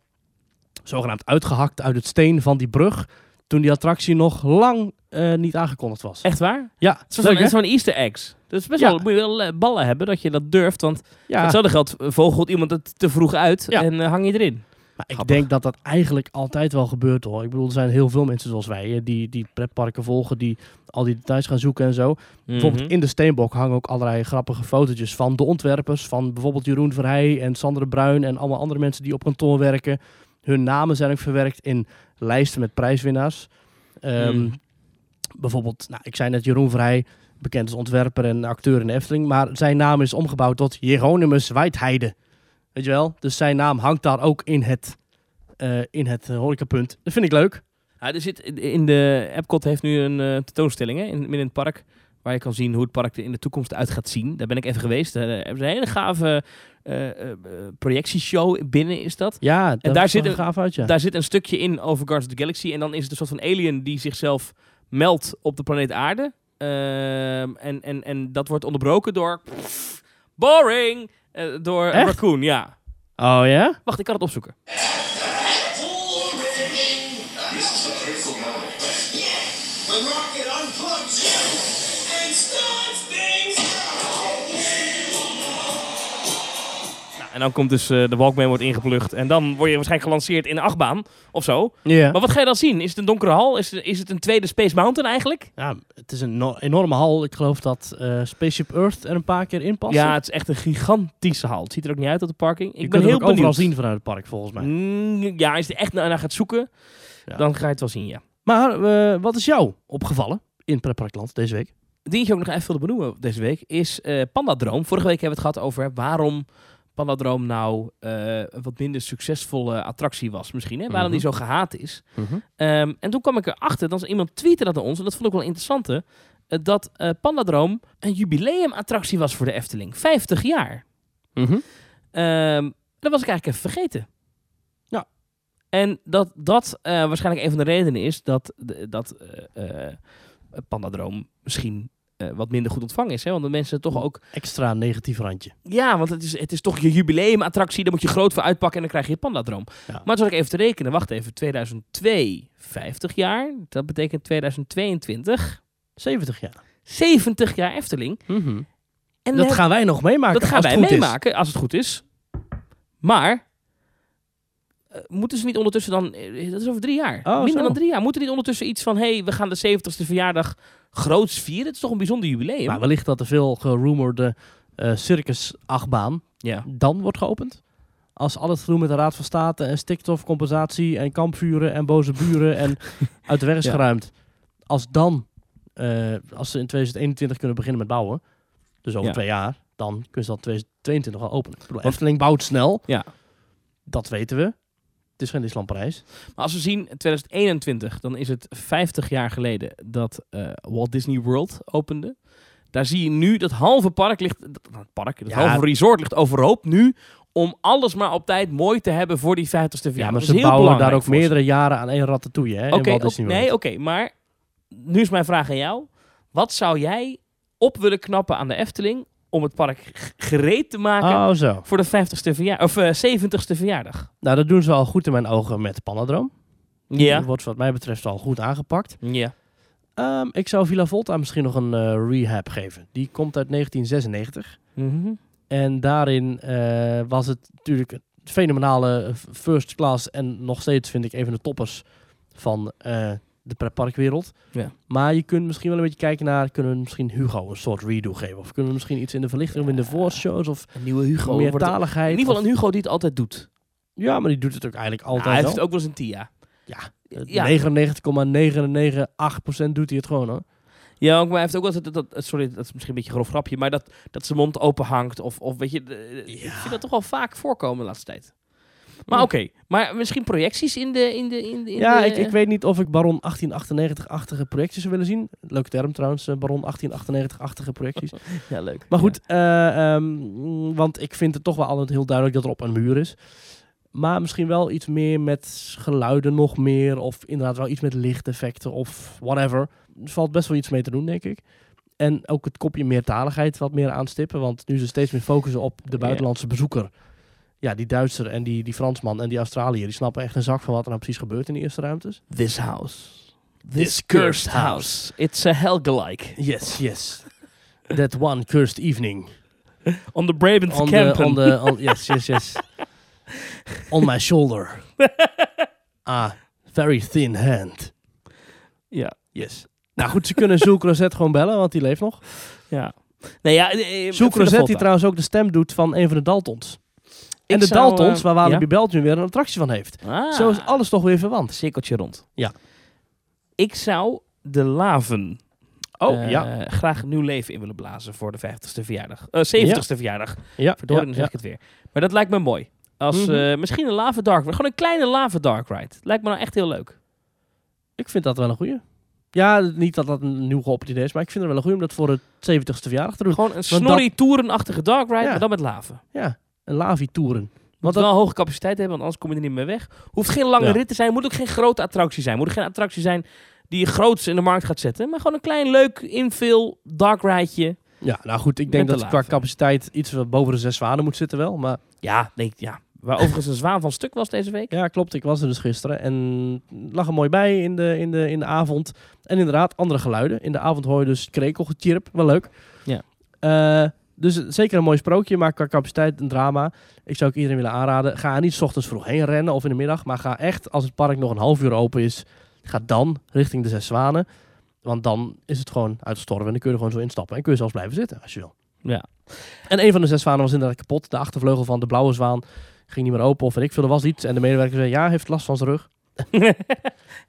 zogenaamd uitgehakt uit het steen van die brug. Toen die attractie nog lang eh, niet aangekondigd was. Echt waar? Ja, Het is van Easter eggs. Dus best Ja. wel, moet je wel eh, ballen hebben dat je dat durft. Want ja. hetzelfde geldt, eh, vogelt iemand het te vroeg uit Ja. en eh, hang je erin. Maar ik Grappig. denk dat dat eigenlijk altijd wel gebeurt hoor. Ik bedoel, er zijn heel veel mensen zoals wij die, die pretparken volgen, die al die details gaan zoeken en zo. Bijvoorbeeld Mhm. in de Steenbok hangen ook allerlei grappige fotootjes van de ontwerpers, van bijvoorbeeld Jeroen Verheij en Sander Bruin en allemaal andere mensen die op kantoor werken. Hun namen zijn ook verwerkt in lijsten met prijswinnaars. Ehm, Hmm. Bijvoorbeeld, nou, ik zei net Jeroen Verheij, bekend als ontwerper en acteur in de Efteling, maar zijn naam is omgebouwd tot Jeronimus Wijtheide. Weet je wel? Dus zijn naam hangt daar ook in het, eh in het eh, horecapunt. Dat vind ik leuk. Ja, er zit in de Epcot heeft nu een eh, tentoonstelling hè, in, midden in het park. Waar je kan zien hoe het park er in de toekomst uit gaat zien. Daar ben ik even geweest. Daar hebben ze een hele gave projectieshow binnen is dat. Ja, dat daar is zit een- gaaf uit, ja. Daar zit een stukje in over Guardians of the Galaxy. En dan is het een soort van alien die zichzelf meldt op de planeet Aarde. Ehm, en, en, en dat wordt onderbroken door... Boring! Eh, door een Echt? raccoon, ja. Oh ja? Wacht, ik kan het opzoeken. En dan komt dus eh, de Walkman wordt ingeplucht. En dan word je waarschijnlijk gelanceerd in een achtbaan of zo. Ja. Maar wat ga je dan zien? Is het een donkere hal? Is het, is het een tweede Space Mountain eigenlijk? Ja, het is een no- enorme hal. Ik geloof dat eh, Spaceship Earth er een paar keer in past. Ja, het is echt een gigantische hal. Het ziet er ook niet uit op de parking. Ik ben heel ook overal benieuwd. zien vanuit het park, volgens mij. Mm, ja, als je er echt naar, naar gaat zoeken, Ja. dan ga je het wel zien, ja. Maar eh, wat is jou opgevallen in Pretparkland deze week? dingetje ook nog even wilde benoemen deze week is eh Pandadroom. Vorige week hebben we het gehad over waarom Pandadroom nou eh, een wat minder succesvolle attractie was misschien. Hè? Waarom die zo gehaat is. Ehm, en toen kwam ik erachter, dan iemand tweette dat ons, en dat vond ik wel interessant, eh, dat eh Pandadroom een jubileumattractie was voor de Efteling. 50 jaar. Ehm, dat was ik eigenlijk even vergeten. Ja. En dat dat waarschijnlijk een van de redenen is dat, dat eh, Pandadroom misschien eh, wat minder goed ontvangen is. Hè? Want de mensen toch ook... Extra negatief randje. Ja, want het is, het is toch je jubileumattractie. Daar moet je groot voor uitpakken en dan krijg je je Pandadroom. Ja. Maar toen ik even te rekenen. Wacht even, 2002, 50 jaar. Dat betekent 2022, 70 jaar. 70 jaar Efteling. En Dat gaan wij nog meemaken. dat gaan wij is. meemaken, als het goed is. Maar, moeten ze niet ondertussen dan... eh, dat is over drie jaar. Oh, Minder zo. dan drie jaar. Moeten niet ondertussen iets van... Hé, hey, we gaan de 70ste verjaardag groots vieren. Het is toch een bijzonder jubileum? Maar wellicht dat de veel gerumorde eh circus-achtbaan ja. dan wordt geopend. Als al het groen met de Raad van State en stikstofcompensatie en kampvuren en boze buren en uit de weg is Ja. geruimd. Als dan, eh, als ze in 2021 kunnen beginnen met bouwen, dus over Ja. twee jaar, dan kunnen ze dat 2022 al openen. Ik bedoel, Efteling bouwt snel, Ja. dat weten we. Het is geen Disneyland Parijs. Maar als we zien 2021, dan is het 50 jaar geleden dat eh, Walt Disney World opende. Daar zie je nu dat halve park ligt, dat, park, dat Ja. halve resort ligt overhoop nu om alles maar op tijd mooi te hebben voor die 50ste verjaardag. Ja, maar ze bouwen daar ook meerdere jaren aan één ratatouille. Hè, Oké, nee, oké, maar nu is mijn vraag aan jou. Wat zou jij op willen knappen aan de Efteling om het park gereed te maken Oh, voor de 50ste verjaardag, of eh, 70ste verjaardag? Nou, dat doen ze al goed in mijn ogen met Panadroom. Ja. Dat wordt wat mij betreft al goed aangepakt. Ja. Ehm, ik zou Villa Volta misschien nog een eh, rehab geven. Die komt uit 1996. Mhm. En daarin eh, was het natuurlijk een fenomenale eh, first class. En nog steeds vind ik een van de toppers van eh, de pretparkwereld. Ja. Maar je kunt misschien wel een beetje kijken naar... Kunnen we misschien Hugo een soort redo geven? Of kunnen we misschien iets in de verlichting of in de voorshows? Of Een nieuwe Hugo. meer wordt het- taligheid? In ieder geval een Hugo die het altijd doet. Ja, maar die doet het ook eigenlijk altijd Ja, hij heeft ook wel eens een Tia. Ja, Ja. 99,998% doet hij het gewoon hoor. Ja, ook, maar hij heeft ook wel eens dat, dat- sorry, dat is misschien een beetje een grof grapje, maar dat, dat zijn mond open hangt. Of, of weet je, de- ik vind dat toch wel vaak voorkomen de laatste tijd. Maar oké, maar misschien projecties in de... In de, in de, in ja, de- ik, ik weet niet of ik Baron 1898-achtige projecties zou willen zien. Leuke term trouwens, eh, Baron 1898-achtige projecties. Ja, leuk. Maar goed, eh, ehm, want ik vind het toch wel altijd heel duidelijk dat er op een muur is. Maar misschien wel iets meer met geluiden nog meer. Of inderdaad wel iets met lichteffecten of whatever. Er valt best wel iets mee te doen, denk ik. En ook het kopje meertaligheid wat meer aanstippen. Want nu ze steeds meer focussen op de buitenlandse bezoeker. Ja, die Duitser en die, die Fransman en die Australiër... die snappen echt een zak van wat er nou precies gebeurt in de eerste ruimtes. This house. This cursed house. It's a Helge-like. Yes, yes. That one cursed evening. On the Brabant on the, on the on, yes yes yes on my shoulder ah very thin hand Ja. yes nou goed ze kunnen Zoek Rosette gewoon bellen want die leeft nog Ja. Nee, ja, eh, eh, Zoek Villa Rosette die trouwens ook de stem doet van een van de Daltons en de zou, Daltons eh, waar Walibi ja? Belgium weer een attractie van heeft Ah. zo is alles toch weer verwant Cirkeltje rond. Ja. Ik zou de laven oh eh, ja graag nieuw leven in willen blazen voor de 50ste verjaardag. Eh 70ste verjaardag. ja, Verdorie, dan zeg ik het weer. Maar dat lijkt me mooi. Als, Mhm. misschien een lava dark ride. Gewoon een kleine lava dark ride. Lijkt me nou echt heel leuk. ik vind dat wel een goeie ja niet dat dat een nieuw geopend idee is maar ik vind het wel een goeie om dat voor het 70ste verjaardag te doen Gewoon een dat- snorri toerenachtige dark ride, Ja. maar dan met lava. ja een Lavi toeren Moet want dat, wel hoge capaciteit hebben, want anders kom je er niet meer weg. Hoeft geen lange Ja. rit te zijn. Moet ook geen grote attractie zijn. Moet ook geen attractie zijn die je groots in de markt gaat zetten. Maar gewoon een klein, leuk, invul, dark rideje. ja nou goed ik denk dat de qua capaciteit iets wat boven de zes zwanen moet zitten wel maar Ja, nee, ja. Waar overigens een zwaan van stuk was deze week. Ja, klopt. Ik was er dus gisteren en lag er mooi bij in de, in de, in de avond. En inderdaad, andere geluiden. In de avond hoor je dus krekelgetjirp. Wel leuk. Ja. Eh, dus zeker een mooi sprookje, maar qua capaciteit een drama. Ik zou ook iedereen willen aanraden. Ga er niet 's ochtends vroeg heen rennen of in de middag. Maar ga echt, als het park nog een half uur open is, ga dan richting de Zes Zwanen. Want dan is het gewoon uitgestorven en dan kun je er gewoon zo instappen. En kun je zelfs blijven zitten als je wil. Ja. En een van de zes zwanen was inderdaad kapot. De achtervleugel van de blauwe zwaan ging niet meer open of weet ik veel. Er was iets. En de medewerker zei, ja, heeft last van zijn rug.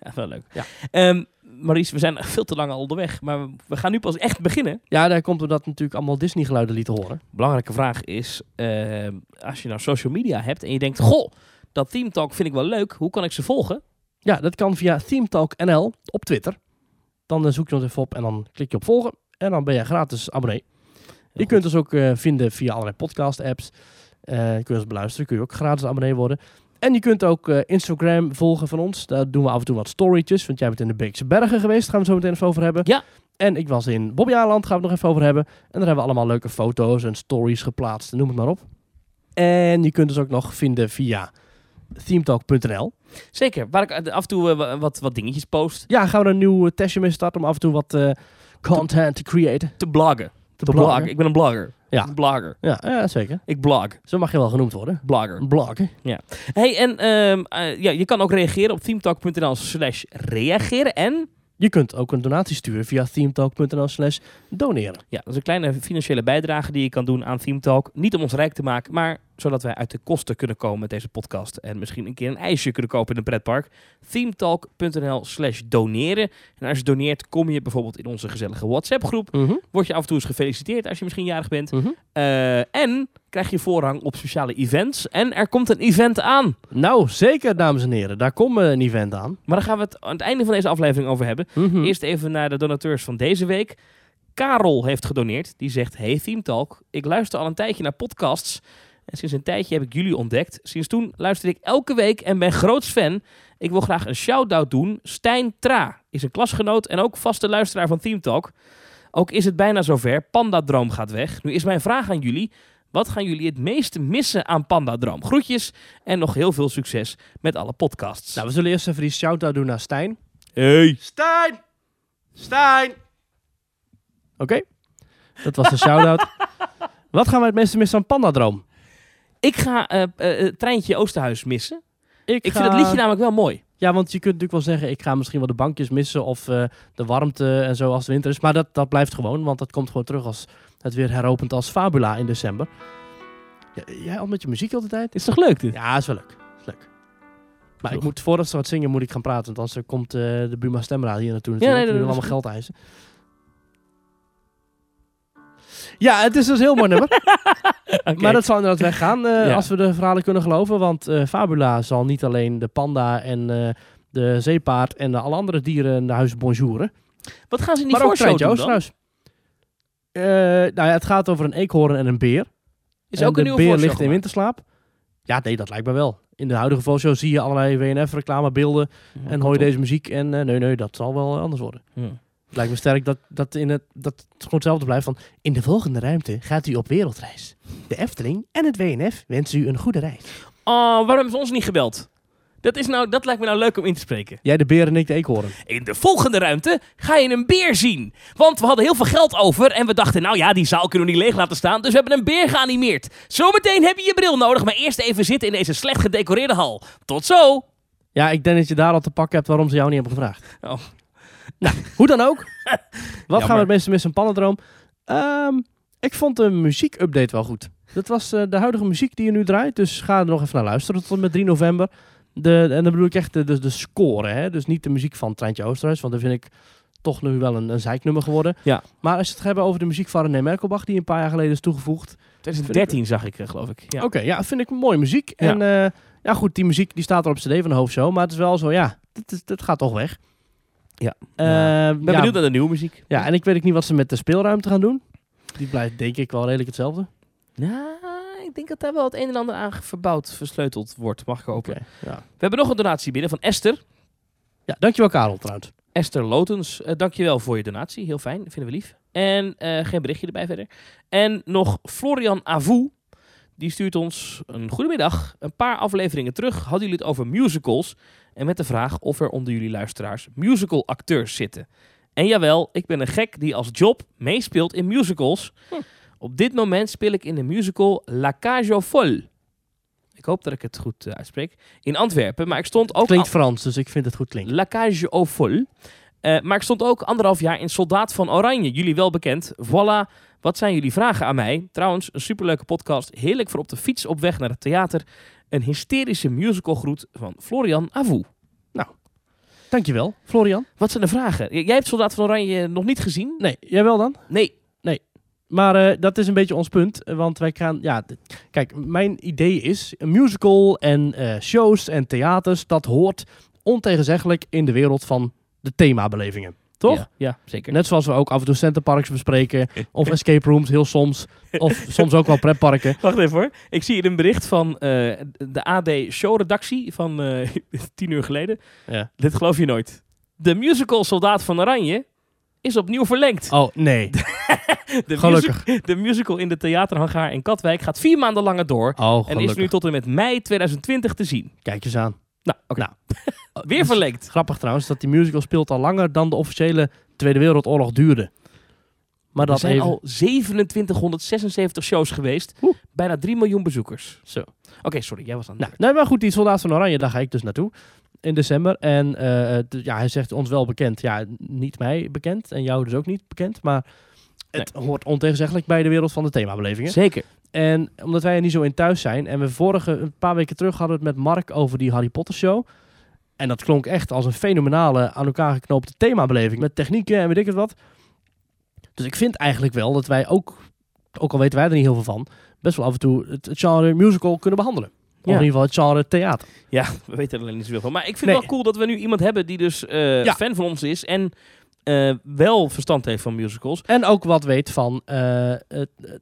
ja, wel leuk. Ja. Ehm, Maurice, we zijn veel te lang al onderweg. Maar we gaan nu pas echt beginnen. Ja, daar komt omdat natuurlijk allemaal Disney geluiden lieten horen. Belangrijke vraag is, ehm, als je nou social media hebt en je denkt, goh, dat Team Talk vind ik wel leuk. Hoe kan ik ze volgen? Ja, dat kan via ThemeTalk NL op Twitter. Dan eh, zoek je ons even op en dan klik je op volgen. En dan ben je gratis abonnee. je kunt ons ook eh, vinden via allerlei podcast apps. Eh je ons beluisteren, kun je ook gratis abonnee worden. En je kunt ook eh, Instagram volgen van ons. Daar doen we af en toe wat storytjes. Want jij bent in de Beekse Bergen geweest. Daar gaan we zo meteen even over hebben. Ja. En ik was in Bobbejaanland. Gaan we het nog even over hebben. En daar hebben we allemaal leuke foto's en stories geplaatst. Noem het maar op. En je kunt ons ook nog vinden via themetalk.nl. Zeker, waar ik eh, af en toe eh, wa- wat, wat dingetjes post. Ja, gaan we een nieuw testje mee starten om af en toe wat content te creëren. Te bloggen. Te, bloggen. bloggen. Ik ben een blogger. Ja. Blogger. Ja, ja, zeker. Ik blog. Zo mag je wel genoemd worden. Blogger. Bloggen. Hey, en ehm, eh, ja, je kan ook reageren op themetalk.nl slash reageren. En Je kunt ook een donatie sturen via themetalk.nl slash doneren. ja, dat is een kleine financiële bijdrage die je kan doen aan Themetalk. Niet om ons rijk te maken, maar zodat wij uit de kosten kunnen komen met deze podcast. En misschien een keer een ijsje kunnen kopen in een pretpark. themetalk.nl slash doneren. En als je doneert, kom je bijvoorbeeld in onze gezellige WhatsApp groep. Mhm. Word je af en toe eens gefeliciteerd als je misschien jarig bent. Mhm. Eh, en krijg je voorrang op speciale events. En er komt een event aan. Nou, zeker dames en heren. Daar komt een event aan. Maar daar gaan we het aan het einde van deze aflevering over hebben. Mhm. Eerst even naar de donateurs van deze week. Karel heeft gedoneerd. Die zegt: Hey Theme Talk, ik luister al een tijdje naar podcasts. En sinds een tijdje heb ik jullie ontdekt. Sinds toen luister ik elke week en ben groots fan. Ik wil graag een shout-out doen. Stijn Tra is een klasgenoot en ook vaste luisteraar van Theme Talk. Ook is het bijna zover. Pandadroom gaat weg. Nu is mijn vraag aan jullie. Wat gaan jullie het meeste missen aan Pandadroom? Groetjes en nog heel veel succes met alle podcasts. Nou, we zullen eerst even die shout-out doen naar Stijn. hey. Stijn! Stijn! Oké. Dat was de shout-out. Wat gaan we het meeste missen aan Pandadroom? Ik ga eh, Treintje Oosterhuis missen. Ik, Ik vind het liedje namelijk wel mooi. Ja, want je kunt natuurlijk wel zeggen, ik ga misschien wel de bankjes missen of eh, de warmte en zo als het winter is. Maar dat, dat blijft gewoon, want dat komt gewoon terug als het weer heropent als Fabula in december. Ja, jij al met je muziek al de tijd? Is toch leuk dit? Ja, is wel leuk. Is leuk. Maar ik moet, voordat ze wat zingen, moet ik gaan praten. Want anders komt de Buma Stemraad hier naartoe Ja, natuurlijk. nee, die dat allemaal geld eisen. Ja, het is dus een heel mooi nummer. Maar dat zal inderdaad weggaan Ja. als we de verhalen kunnen geloven. Want eh, Fabula zal niet alleen de panda en eh, de zeepaard en alle andere dieren naar huis bonjouren. Wat gaan ze in die doen dan? Eh, nou ja, het gaat over een eekhoorn en een beer. Is en ook een de nieuwe beer ligt in winterslaap. Ja, nee, dat lijkt me wel. In de huidige voorshow zie je allerlei WNF-reclamebeelden en hoor je deze muziek. En eh, nee, nee, dat zal wel anders worden. Ja. Het lijkt me sterk dat, dat, in het, dat het gewoon hetzelfde blijft van... In de volgende ruimte gaat u op wereldreis. De Efteling en het WNF wensen u een goede reis. Oh, waarom hebben ze ons niet gebeld? Dat, is nou, dat lijkt me nou leuk om in te spreken. Jij de beer en ik de eekhoorn. In de volgende ruimte ga je een beer zien. Want we hadden heel veel geld over en we dachten, nou ja, die zaal kunnen we niet leeg laten staan. Dus we hebben een beer geanimeerd. Zometeen heb je je bril nodig, maar eerst even zitten in deze slecht gedecoreerde hal. Tot zo! Ja, ik denk dat je daar al te pakken hebt waarom ze jou niet hebben gevraagd. Oh. Nou, hoe dan ook. Wat gaan we het meeste missen aan Pannendroom? Ehm, ik vond de muziekupdate wel goed. Dat was eh, de huidige muziek die je nu draait. Dus ga er nog even naar luisteren tot en met 3 november. De, en dan bedoel ik echt de, de, de score. Hè? Dus niet de muziek van Treintje Oosterhuis. Want dat vind ik toch nu wel een, een zeiknummer geworden. Ja. Maar als je het hebt over de muziek van René Merkelbach... die een paar jaar geleden is toegevoegd. 2013 zag ik, eh, geloof ik. Ja. Oké, ja, vind ik mooie muziek. Ja. En eh, ja, goed, die muziek die staat er op cd van de hoofdshow. Maar het is wel zo, ja, is- dit gaat toch weg. Ja. Eh, Ja. Ik ben ja, benieuwd naar de nieuwe muziek. ja, en ik weet ook niet wat ze met de speelruimte gaan doen. Die blijft denk ik wel redelijk hetzelfde. Nou, ik denk dat daar wel het een en ander aan verbouwd, versleuteld wordt. Mag ik hopen. Ja. We hebben nog een donatie binnen van Esther. ja, dankjewel Karel trouwens. Esther Lotens, eh dankjewel voor je donatie. Heel fijn, vinden we lief. En eh, geen berichtje erbij verder. En nog Florian Avou. Die stuurt ons een goedemiddag. Een paar afleveringen terug hadden jullie het over musicals. En met de vraag of er onder jullie luisteraars musical acteurs zitten. En jawel, ik ben een gek die als job meespeelt in musicals. Op dit moment speel ik in de musical La Cage aux Folles. Ik hoop dat ik het goed eh, uitspreek. In Antwerpen, maar ik stond ook... Klinkt Frans, dus ik vind het goed klinken. La Cage aux Folles. Eh, maar ik stond ook anderhalf jaar in Soldaat van Oranje. Jullie wel bekend. Voilà. Wat zijn jullie vragen aan mij? Trouwens, een superleuke podcast. Heerlijk voor op de fiets op weg naar het theater. Een hysterische musicalgroet van Florian Avou. Dankjewel, Florian. Wat zijn de vragen? Jij hebt Soldaat van Oranje nog niet gezien? Nee, jij wel dan? Nee. Maar eh, dat is een beetje ons punt. eh, Want wij gaan. Ja, kijk, mijn idee is: een musical en eh, shows en theaters. dat hoort ontegenzeggelijk in de wereld van de themabelevingen. Toch? Ja, ja, zeker. Net zoals we ook af en toe centerparks bespreken. of escape rooms, heel soms. Of soms ook wel pretparken. Wacht even hoor. Ik zie hier een bericht van eh, de AD showredactie van eh, tien uur geleden. Ja. Dit geloof je nooit. De musical Soldaat van Oranje is opnieuw verlengd. Oh, nee. De, Gelukkig. music- de musical in de theaterhangaar in Katwijk gaat vier maanden langer door. Oh, en is nu tot en met mei 2020 te zien. Kijk eens aan. Nou, oké. Nou. Weer Dus verlengd. Grappig trouwens dat die musical speelt al langer dan de officiële Tweede Wereldoorlog duurde. Maar Er dat zijn even... al 2776 shows geweest. Bijna 3 miljoen bezoekers. Zo. Oké, sorry, jij was aan het Nou, nee, maar goed, die Soldaat van Oranje, daar ga ik dus naartoe. In december. En eh, d- ja, hij zegt ons wel bekend. Ja, niet mij bekend. En jou dus ook niet bekend. Maar het hoort ontegenzeggelijk bij de wereld van de themabelevingen. Zeker. En omdat wij er niet zo in thuis zijn. En we vorige, een paar weken terug hadden we het met Mark over die Harry Potter show. En dat klonk echt als een fenomenale aan elkaar geknoopte themabeleving. Met technieken en weet ik het wat. Dus ik vind eigenlijk wel dat wij ook, ook al weten wij er niet heel veel van, best wel af en toe het, het genre musical kunnen behandelen. Of in ieder geval het genre theater. Ja, we weten er alleen niet zoveel van. Maar ik vind Nee. het wel cool dat we nu iemand hebben die dus eh, Ja. fan van ons is. En eh, wel verstand heeft van musicals. En ook wat weet van eh,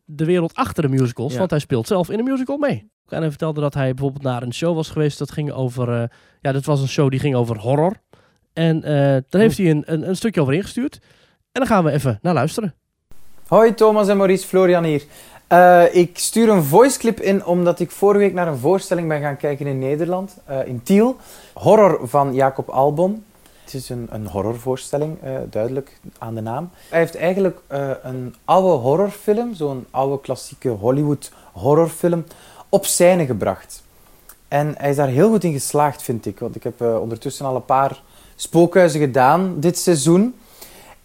de wereld achter de musicals. Ja. Want hij speelt zelf in een musical mee. En hij vertelde dat hij bijvoorbeeld naar een show was geweest. Dat ging over. eh, ja, dat was een show die ging over horror. En eh, daar heeft hij een, een, een stukje over ingestuurd. En dan gaan we even naar luisteren. Hoi Thomas en Maurice, Florian hier. Eh, ik stuur een voiceclip in omdat ik vorige week naar een voorstelling ben gaan kijken in Nederland, eh, in Tiel. Horror van Jacob Albon. Het is een, een horrorvoorstelling, eh, duidelijk aan de naam. Hij heeft eigenlijk eh, een oude horrorfilm, zo'n oude klassieke Hollywood horrorfilm, op scène gebracht. En hij is daar heel goed in geslaagd, vind ik. Want ik heb eh, ondertussen al een paar spookhuizen gedaan dit seizoen.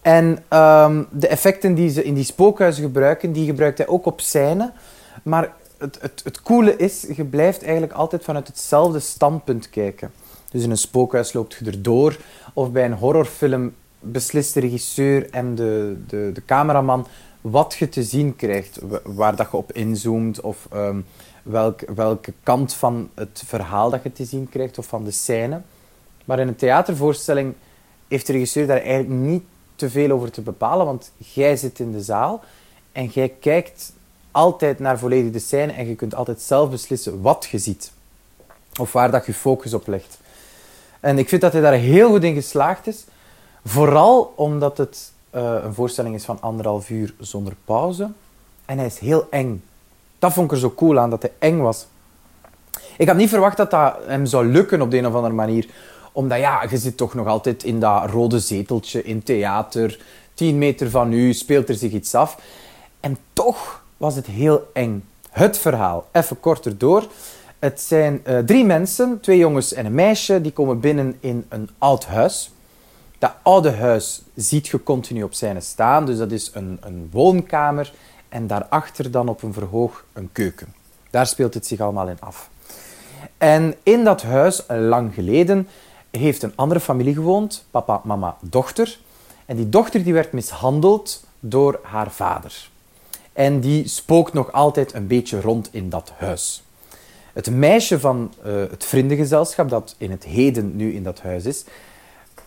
En ehm, de effecten die ze in die spookhuizen gebruiken, die gebruikt hij ook op scène. Maar het, het, het coole is, je blijft eigenlijk altijd vanuit hetzelfde standpunt kijken. Dus in een spookhuis loopt je erdoor. Of bij een horrorfilm beslist de regisseur en de, de, de cameraman wat je te zien krijgt. wa- Waar dat je op inzoomt of ehm, welk, welke kant van het verhaal dat je te zien krijgt of van de scène. Maar in een theatervoorstelling heeft de regisseur daar eigenlijk niet te veel over te bepalen, want jij zit in de zaal en jij kijkt altijd naar volledig de scène en je kunt altijd zelf beslissen wat je ziet. Of waar dat je focus op legt. En ik vind dat hij daar heel goed in geslaagd is. Vooral omdat het eh, een voorstelling is van anderhalf uur zonder pauze. En hij is heel eng. Dat vond ik er zo cool aan, dat hij eng was. Ik had niet verwacht dat dat hem zou lukken op de een of andere manier. Omdat ja, je zit toch nog altijd in dat rode zeteltje in theater. Tien meter van u speelt er zich iets af. En toch was het heel eng. Het verhaal, even korter door. Het zijn eh, drie mensen, twee jongens en een meisje, die komen binnen in een oud huis. Dat oude huis ziet je continu op scène staan, dus dat is een, een woonkamer en daarachter dan op een verhoog een keuken. Daar speelt het zich allemaal in af. En in dat huis, lang geleden, heeft een andere familie gewoond, papa, mama, dochter. En die dochter die werd mishandeld door haar vader. En die spookt nog altijd een beetje rond in dat huis. Het meisje van eh, het vriendengezelschap, dat in het heden nu in dat huis is,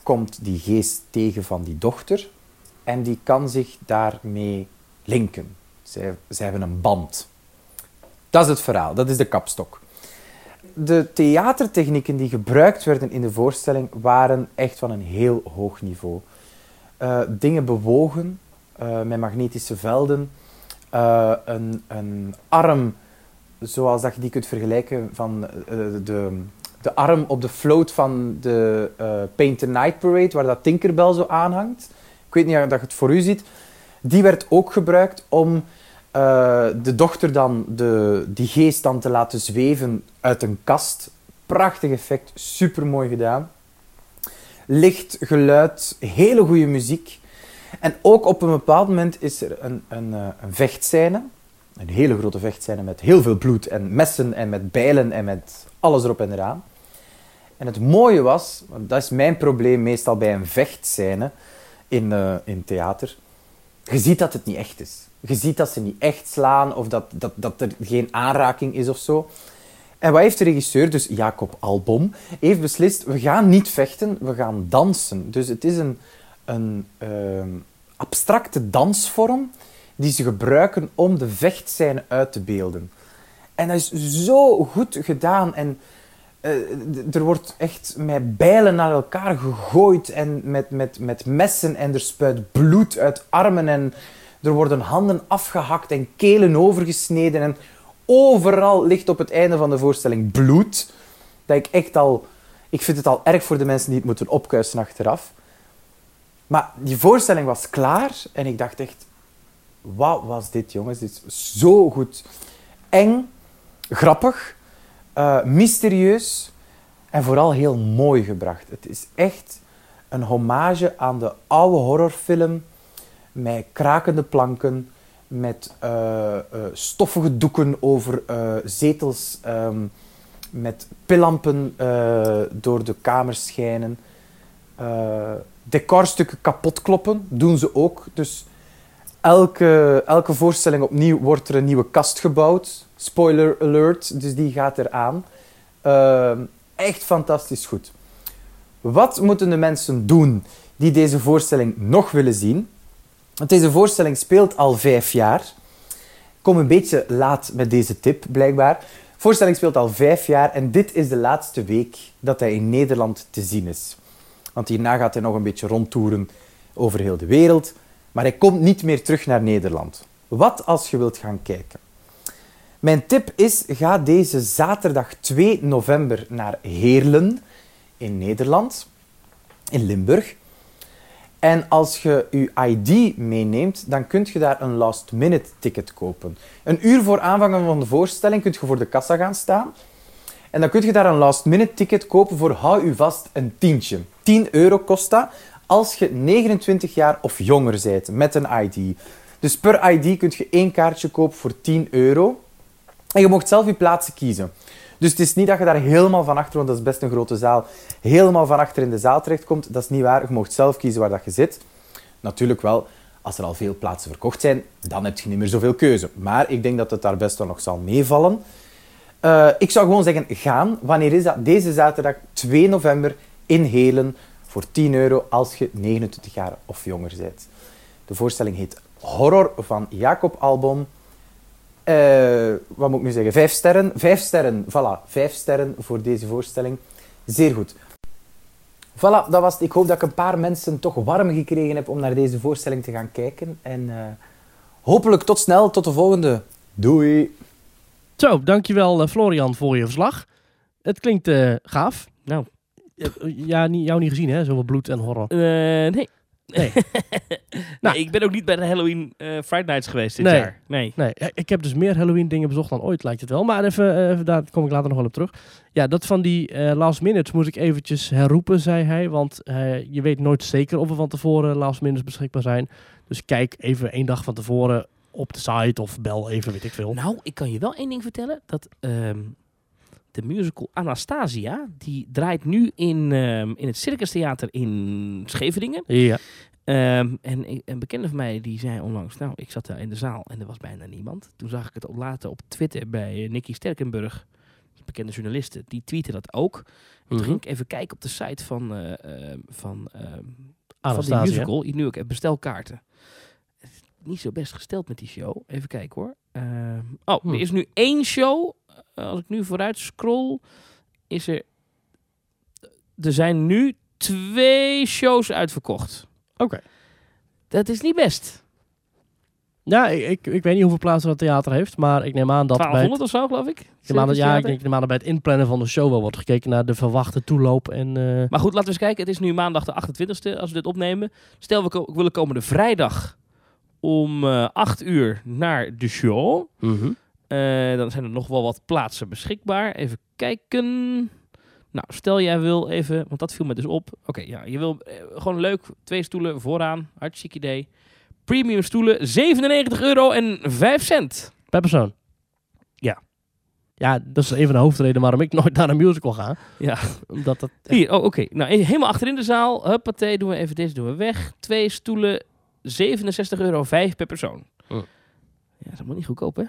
komt die geest tegen van die dochter en die kan zich daarmee linken. Zij, hebben een band. Dat is het verhaal, dat is de kapstok. De theatertechnieken die gebruikt werden in de voorstelling waren echt van een heel hoog niveau. Eh, dingen bewogen eh, met magnetische velden. Een, een arm, zoals dat je die kunt vergelijken van eh, de, de arm op de float van de the Night Parade, waar dat Tinkerbell zo aanhangt. Ik weet niet of dat je het voor u ziet. Die werd ook gebruikt om eh, de dochter dan, de, die geest dan te laten zweven uit een kast. Prachtig effect, super mooi gedaan. Licht, geluid, hele goede muziek. En ook op een bepaald moment is er een, een, een vechtscène. Een hele grote vechtscène met heel veel bloed en messen en met bijlen en met alles erop en eraan. En het mooie was, want dat is mijn probleem meestal bij een vechtscène in, eh, in theater. Je ziet dat het niet echt is. Je ziet dat ze niet echt slaan of dat, dat, dat er geen aanraking is of zo. En wat heeft de regisseur, dus Jacob Albom, heeft beslist, we gaan niet vechten, we gaan dansen. Dus het is een, een ehm, abstracte dansvorm die ze gebruiken om de vechtscène uit te beelden. En dat is zo goed gedaan. En eh, er wordt echt met bijlen naar elkaar gegooid en met, met, met messen en er spuit bloed uit armen en er worden handen afgehakt en kelen overgesneden en overal ligt op het einde van de voorstelling bloed. Dat ik echt al... Ik vind het al erg voor de mensen die het moeten opkuisen achteraf. Maar die voorstelling was klaar en ik dacht echt... Wat was dit, jongens? Dit is zo goed. Eng, grappig, eh, mysterieus en vooral heel mooi gebracht. Het is echt een hommage aan de oude horrorfilm met krakende planken, met eh, eh, stoffige doeken over zetels, ehm, met pillampen door de kamers schijnen. Decorstukken kapot kloppen, doen ze ook. Dus elke, elke voorstelling opnieuw wordt er een nieuwe kast gebouwd. Spoiler alert, dus die gaat eraan. Ehm echt fantastisch goed. Wat moeten de mensen doen die deze voorstelling nog willen zien? Want deze voorstelling speelt al vijf jaar. Ik kom een beetje laat met deze tip, blijkbaar. De voorstelling speelt al vijf jaar en dit is de laatste week dat hij in Nederland te zien is. Want hierna gaat hij nog een beetje rondtoeren over heel de wereld. Maar hij komt niet meer terug naar Nederland. Wat als je wilt gaan kijken? Mijn tip is, ga deze zaterdag 2 november naar Heerlen in Nederland, in Limburg. En als je je ID meeneemt, dan kun je daar een last-minute ticket kopen. Een uur voor aanvangen van de voorstelling kun je voor de kassa gaan staan. En dan kun je daar een last-minute ticket kopen voor, hou u vast, een tientje. 10 euro kost dat als je 29 jaar of jonger bent met een ID. Dus per ID kun je één kaartje kopen voor 10 euro. En je mocht zelf je plaatsen kiezen. Dus het is niet dat je daar helemaal van achter, want dat is best een grote zaal, helemaal van achter in de zaal terechtkomt. Dat is niet waar. Je mocht zelf kiezen waar dat je zit. Natuurlijk wel, als er al veel plaatsen verkocht zijn, dan heb je niet meer zoveel keuze. Maar ik denk dat het daar best wel nog zal meevallen. Eh, ik zou gewoon zeggen, gaan. Wanneer is dat? Deze zaterdag 2 november in Helen voor 10 euro als je 29 jaar of jonger bent. De voorstelling heet Horror van Jacob Albon. Eh, wat moet ik nu zeggen? Vijf sterren. Vijf sterren. Voilà, vijf sterren voor deze voorstelling. Zeer goed. Voilà, dat was. Ik hoop dat ik een paar mensen toch warm gekregen heb om naar deze voorstelling te gaan kijken. En eh, hopelijk tot snel, tot de volgende. Doei! Zo, dankjewel eh, Florian voor je verslag. Het klinkt gaaf. Nou. Ja, niet, jou niet gezien hè, zoveel bloed en horror. Eh, nee. Nee. nou, ik ben ook niet bij de Halloween eh Friday Nights geweest dit nee. jaar. Nee. nee. Eh, Ik heb dus meer Halloween dingen bezocht dan ooit, lijkt het wel. Maar even, eh, even daar kom ik later nog wel op terug. Ja, dat van die eh, last minutes moet ik eventjes herroepen, zei hij. Want eh, je weet nooit zeker of er van tevoren last minutes beschikbaar zijn. Dus kijk even één dag van tevoren op de site of bel even, weet ik veel. Nou, ik kan je wel één ding vertellen. Dat ehm, de musical Anastasia, die draait nu in, ehm, in het Circus Theater in Scheveningen. Ja. Ehm, en ik- een bekende van mij die zei onlangs, nou, ik zat daar in de zaal en er was bijna niemand. Toen zag ik het op later op Twitter bij eh, Nicky Sterkenburg, een bekende journaliste, die tweette dat ook. En toen Mhm. ging ik even kijken op de site van, eh, ehm, van, ehm, van die musical. Nu ook even bestelkaarten. Niet zo best gesteld met die show. Even kijken hoor. Oh, er is nu één show. Eh, als ik nu vooruit scroll, is er... Er zijn nu twee shows uitverkocht. Oké. Dat is niet best. Ja, ik, ik, ik weet niet hoeveel plaatsen dat theater heeft, maar ik neem aan dat bij 1200 het, of zo, geloof ik. ik neem aan dat, ja, ik denk, ik neem aan dat bij het inplannen van de show wel wordt gekeken naar de verwachte toeloop en... eh, Maar goed, laten we eens kijken. Het is nu maandag de 28e als we dit opnemen. Stel, we ko- willen komende vrijdag om eh 8 uur naar de show. mhm. Eh, dan zijn er nog wel wat plaatsen beschikbaar. Even kijken. Nou, stel jij wil even, want dat viel me dus op. Oké, ja, je wil eh, gewoon leuk. Twee stoelen vooraan. Hartstikke idee. Premium stoelen, 97 euro en 5 cent. Per persoon? Ja. Ja, dat is een van de hoofdredenen waarom ik nooit naar een musical ga. Ja. Omdat dat... Hier, oh, oké. Nou, e- helemaal achterin de zaal. Huppatee, doen we even deze doen we weg. Twee stoelen, 67 euro 5 per persoon. Hm. Ja, dat helemaal niet goedkoop, hè?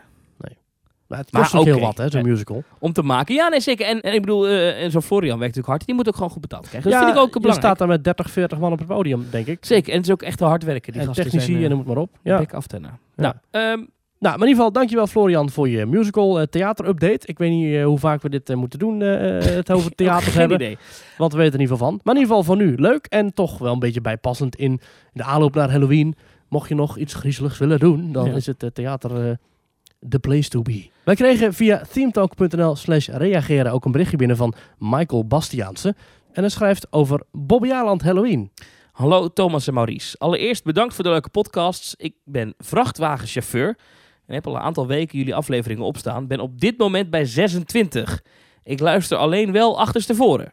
Maar het Maar kost ook heel oké. wat, hè, zo'n Eh, musical. Om te maken. Ja, nee, zeker. En, en ik bedoel, eh, en zo'n Florian werkt natuurlijk hard. Die moet ook gewoon goed betaald krijgen. Dat ja, vind ik ook je belangrijk. staat daar met 30, 40 man op het podium, denk ik. Zeker, en het is ook echt wel hard werken. Die en technici zijn, eh, en noem het maar op. Ja. bek af. Ja. Nou, ehm, Nou, maar in ieder geval, dankjewel Florian voor je musical eh, theater-update. Ik weet niet eh, hoe vaak we dit eh, moeten doen, eh, eh, het over theaters geen hebben. idee. Want we weten er in ieder geval van. Maar in ieder geval voor nu leuk en toch wel een beetje bijpassend in de aanloop naar Halloween. Mocht je nog iets griezeligs willen doen, dan Ja. is het eh, theater eh, the place to be. Wij kregen via themetalk.nl slash reageren ook een berichtje binnen van Michael Bastiaanse. En hij schrijft over Bobbejaarland Halloween. Hallo Thomas en Maurice. Allereerst bedankt voor de leuke podcasts. Ik ben vrachtwagenchauffeur en heb al een aantal weken jullie afleveringen opstaan. Ben op dit moment bij 26. Ik luister alleen wel achterstevoren.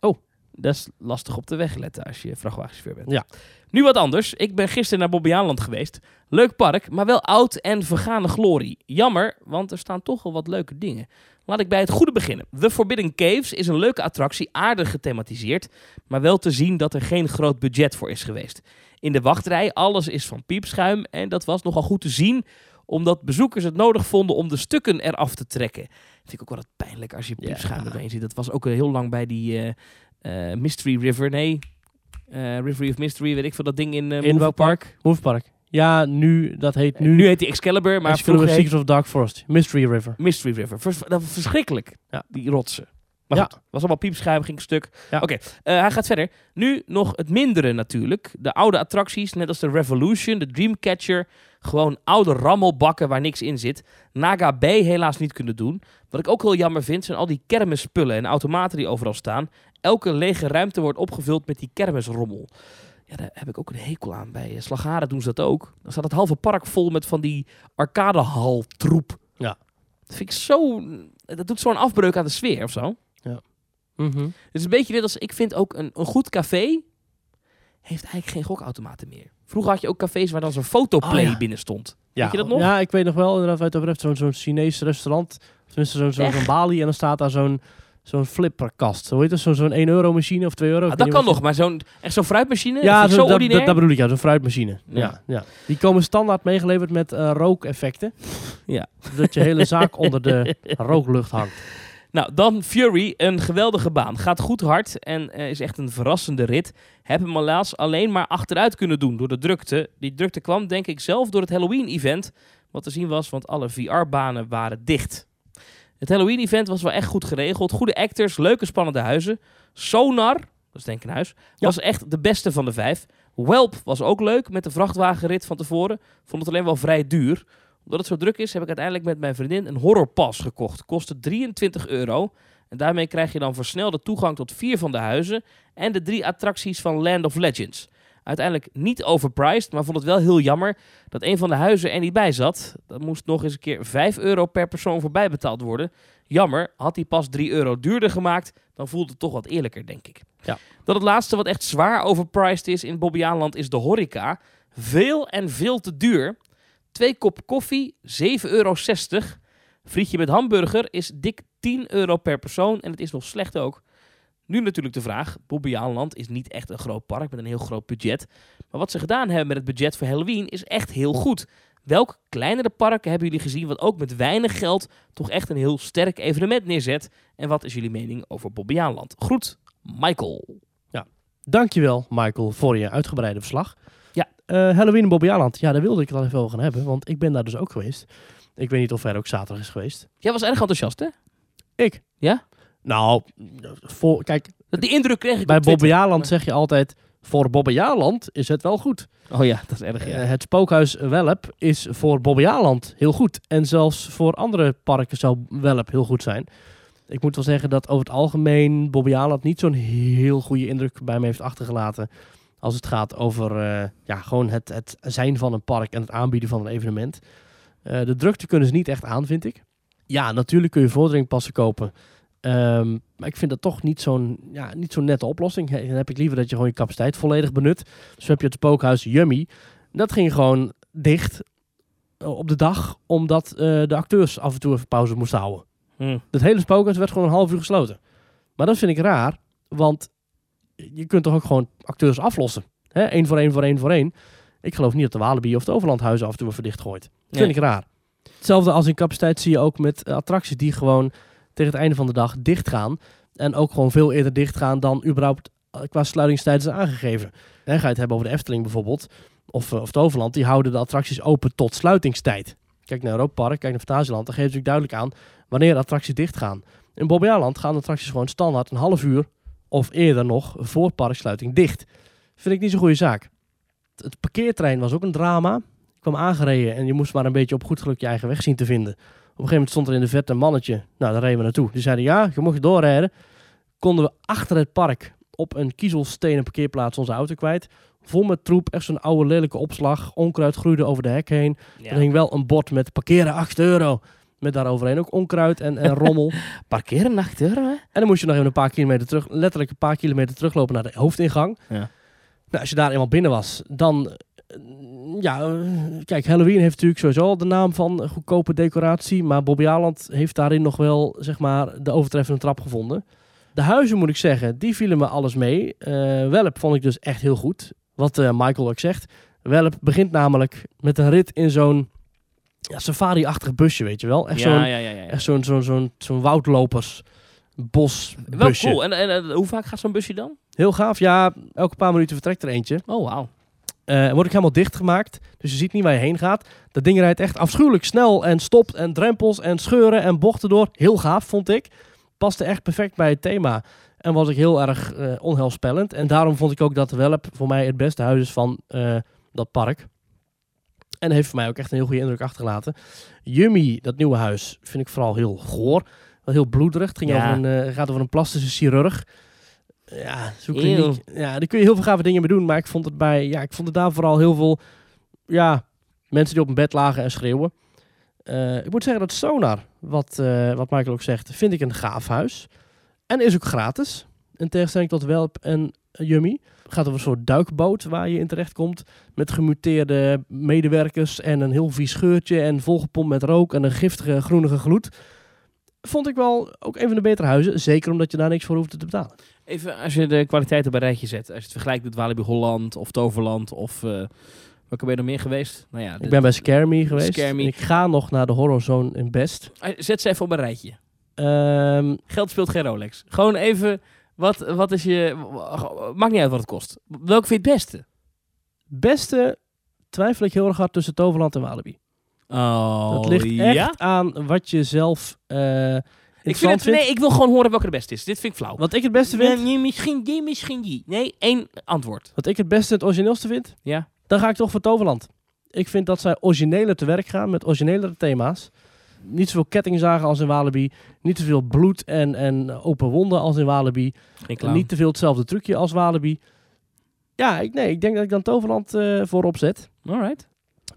Oh, dat is lastig op de weg letten als je vrachtwagenchauffeur bent. Ja. Nu wat anders. Ik ben gisteren naar Bobbejaanland geweest. Leuk park, maar wel oud en vergane glorie. Jammer, want er staan toch wel wat leuke dingen. Laat ik bij het goede beginnen. The Forbidden Caves is een leuke attractie, aardig gethematiseerd, maar wel te zien dat er geen groot budget voor is geweest. In de wachtrij, alles is van piepschuim en dat was nogal goed te zien, omdat bezoekers het nodig vonden om de stukken eraf te trekken. Vind ik ook wel wat pijnlijk als je piepschuim erbij ziet. Dat was ook heel lang bij die eh, eh, Mystery River, nee, eh, River of Mystery, weet ik veel, dat ding in uh, In welk park? Movepark. Ja, nu, dat heet nu... Nu heet die Excalibur, maar vroeger Secrets heet- of Dark Forest. Mystery River. Mystery River. Vers- dat was verschrikkelijk, Ja. die rotsen. Maar Ja. goed, was allemaal piepschuim, ging stuk. Ja. Oké, eh, hij gaat verder. Nu nog het mindere natuurlijk. De oude attracties, net als de Revolution, de Dreamcatcher. Gewoon oude rammelbakken waar niks in zit. Naga B helaas niet kunnen doen. Wat ik ook heel jammer vind, zijn al die kermisspullen en automaten die overal staan. Elke lege ruimte wordt opgevuld met die kermisrommel. Ja, daar heb ik ook een hekel aan. Bij eh, Slagharen doen ze dat ook. Dan staat het halve park vol met van die arcadehal troep. Ja. Dat vind ik zo... Dat doet zo'n afbreuk aan de sfeer of zo. Mhm. Het is een beetje net als... Ik vind ook een, een goed café... heeft eigenlijk geen gokautomaten meer. Vroeger had je ook cafés waar dan zo'n fotoplay Oh, ja. binnen stond. Ja, Weet je dat nog? Ja, ik weet nog wel, inderdaad, waar je het over hebt, zo'n zo'n Chinees restaurant. Tenminste, zo'n balie en dan staat daar zo'n zo'n flipperkast. Hoe heet dat? Zo'n zo'n 1 euro machine of 2 euro? Ah, dat kan nog, maar zo'n, echt zo'n fruitmachine? Ja, dat, zo, zo dat, dat, dat bedoel ik, ja, zo'n fruitmachine. Ja. Ja. Ja, Die komen standaard meegeleverd met eh, rookeffecten. Ja. Dat je hele zaak onder de rooklucht hangt. Nou, dan Fury, een geweldige baan. Gaat goed hard en eh, is echt een verrassende rit. Heb hem helaas alleen maar achteruit kunnen doen door de drukte. Die drukte kwam denk ik zelf door het Halloween-event. Wat te zien was, want alle VR-banen waren dicht. Het Halloween-event was wel echt goed geregeld. Goede actors, leuke spannende huizen. Sonar, dat is denk ik een huis, was echt de beste van de vijf. Welp was ook leuk met de vrachtwagenrit van tevoren. Vond het alleen wel vrij duur. Omdat het zo druk is, heb ik uiteindelijk met mijn vriendin een horrorpas gekocht. Kostte 23 euro. En daarmee krijg je dan versnelde toegang tot vier van de huizen en de drie attracties van Land of Legends. Uiteindelijk niet overpriced, maar vond het wel heel jammer dat een van de huizen er niet bij zat. Dat moest nog eens een keer 5 euro per persoon voorbij betaald worden. Jammer, had hij pas 3 euro duurder gemaakt, dan voelt het toch wat eerlijker, denk ik. Ja. Dat het laatste wat echt zwaar overpriced is in Bobbejaanland is de horeca. Veel en veel te duur. Twee kop koffie, 7,60 euro. Frietje met hamburger is dik 10 euro per persoon en het is nog slecht ook. Nu natuurlijk de vraag, Bobbejaanland is niet echt een groot park met een heel groot budget. Maar wat ze gedaan hebben met het budget voor Halloween is echt heel goed. Welk kleinere parken hebben jullie gezien wat ook met weinig geld toch echt een heel sterk evenement neerzet? En wat is jullie mening over Bobbejaanland? Groet, Michael. Dankjewel, Michael, voor je uitgebreide verslag. Ja. Eh, Halloween in Bobbejaanland. Ja, daar wilde ik het al even over gaan hebben, want ik ben daar dus ook geweest. Ik weet niet of hij er ook zaterdag is geweest. Jij was erg enthousiast, hè? Ik? Ja? Nou, voor, kijk, Die indruk kreeg ik bij op Twitter. Bobbejaanland zeg je altijd... Voor Bobbejaanland is het wel goed. Oh ja, dat is erg, ja. Eh, het spookhuis Welp is voor Bobbejaanland heel goed. En zelfs voor andere parken zou Welp heel goed zijn. Ik moet wel zeggen dat over het algemeen Bobbejaanland niet zo'n heel goede indruk bij me heeft achtergelaten. Als het gaat over eh, ja, gewoon het, het zijn van een park en het aanbieden van een evenement. Eh, de drukte kunnen ze niet echt aan, vind ik. Ja, natuurlijk kun je vorderingspassen kopen. Ehm, maar ik vind dat toch niet zo'n ja, niet zo'n nette oplossing. Dan heb ik liever dat je gewoon je capaciteit volledig benut. Dus heb je het spookhuis Yummy. Dat ging gewoon dicht eh, op de dag, omdat eh, de acteurs af en toe even pauze moesten houden. Hm. Het hele spookhuis werd gewoon een half uur gesloten. Maar dat vind ik raar, want je kunt toch ook gewoon acteurs aflossen. Hè? Eén voor één voor één voor één. Ik geloof niet dat de Walibi of de Overlandhuizen af en toe even dicht gooit. Dat vind ik raar. Hetzelfde als in capaciteit zie je ook met eh, attracties die gewoon tegen het einde van de dag dicht gaan. En ook gewoon veel eerder dicht gaan dan überhaupt eh, qua sluitingstijd is aangegeven. En ga je het hebben over de Efteling bijvoorbeeld, of, eh, of het Overland, die houden de attracties open tot sluitingstijd. Kijk naar Europa Park, kijk naar Fantasieland, dan ze natuurlijk duidelijk aan wanneer attracties dicht gaan. In Bobbejaanland gaan de attracties gewoon standaard een half uur of eerder nog voor parksluiting dicht. Vind ik niet zo'n goede zaak. Het parkeertrein was ook een drama. Ik kwam aangereden en je moest maar een beetje op goed geluk je eigen weg zien te vinden. Op een gegeven moment stond er in de verte een mannetje. Nou, daar reden we naartoe. Die zeiden ja, je mocht doorrijden. Konden we achter het park op een kiezelstenen parkeerplaats onze auto kwijt. Vol met troep, echt zo'n oude lelijke opslag. Onkruid groeide over de hek heen. Ja. Er hing wel een bord met parkeren 8 euro. Met daaroverheen ook onkruid en, en rommel. Parkeren 8 euro, hè? En dan moest je nog even een paar kilometer terug, letterlijk een paar kilometer teruglopen naar de hoofdingang. Ja. Nou, als je daar eenmaal binnen was, dan... Ja, kijk, Halloween heeft natuurlijk sowieso al de naam van goedkope decoratie. Maar Bobby Aland heeft daarin nog wel, zeg maar, de overtreffende trap gevonden. De huizen, moet ik zeggen, die vielen me alles mee. Eh, Welp vond ik dus echt heel goed. Wat eh, Michael ook zegt. Welp begint namelijk met een rit in zo'n ja, safari-achtig busje, weet je wel. Echt Ja, zo'n ja, ja, zo'n zo'n zo'n zo'n woudlopers bos Wel cool. En, en, hoe vaak gaat zo'n busje dan? Heel gaaf. Ja, elke paar minuten vertrekt er eentje. Oh, wauw. Eh wordt ook helemaal dichtgemaakt. Dus je ziet niet waar je heen gaat. Dat ding rijdt echt afschuwelijk snel en stopt en drempels en scheuren en bochten door. Heel gaaf, vond ik. Paste echt perfect bij het thema. En was ik heel erg eh onheilspellend. En daarom vond ik ook dat Welp voor mij het beste huis is van eh, dat park. En heeft voor mij ook echt een heel goede indruk achtergelaten. Yummy, dat nieuwe huis, vind ik vooral heel goor. Heel bloederig. Het ging Ja. over een, gaat over een plastische chirurg. Ja, zo'n Eeuw. kliniek. Ja, daar kun je heel veel gave dingen mee doen. Maar ik vond het bij, ja, ik vond het daar vooral heel veel, ja, mensen die op een bed lagen en schreeuwen. Eh, ik moet zeggen dat Sonar, wat, eh, wat Michael ook zegt, vind ik een gaaf huis. En is ook gratis. In tegenstelling tot Welp en Yummy. Het gaat over een soort duikboot waar je in terecht komt. Met gemuteerde medewerkers en een heel vies scheurtje. En volgepompt met rook en een giftige groenige gloed. Vond ik wel ook een van de betere huizen. Zeker omdat je daar niks voor hoeft te betalen. Even als je de kwaliteit op een rijtje zet. Als je het vergelijkt met Walibi Holland of Toverland of... eh welke ben je er meer geweest? Nou ja, Ik ben bij Me geweest. En Ik ga nog naar de Horrorzone in Best. Ah, Zet ze even op een rijtje. Ehm, Geld speelt geen Rolex. Gewoon even, wat, wat is je... Maakt niet uit wat het kost. Welke vind je het beste? beste twijfel ik heel erg hard tussen Toverland en Walibi. Oh, dat ligt echt ja? aan wat je zelf eh Ik, vind het, nee, ik wil gewoon horen welke de beste is. Dit vind ik flauw. Wat ik het beste vind, Nee, nee, misschien die, misschien die. Nee, één antwoord. wat ik het beste het origineelste vind, Ja. dan ga ik toch voor Toverland. Ik vind dat zij origineler te werk gaan met originelere thema's. Niet zoveel kettingzagen als in Walibi. Niet zoveel bloed en, en open wonden als in Walibi. Niet te veel hetzelfde trucje als Walibi. Ja, ik, nee, ik denk dat ik dan Toverland eh, voorop zet. Alright.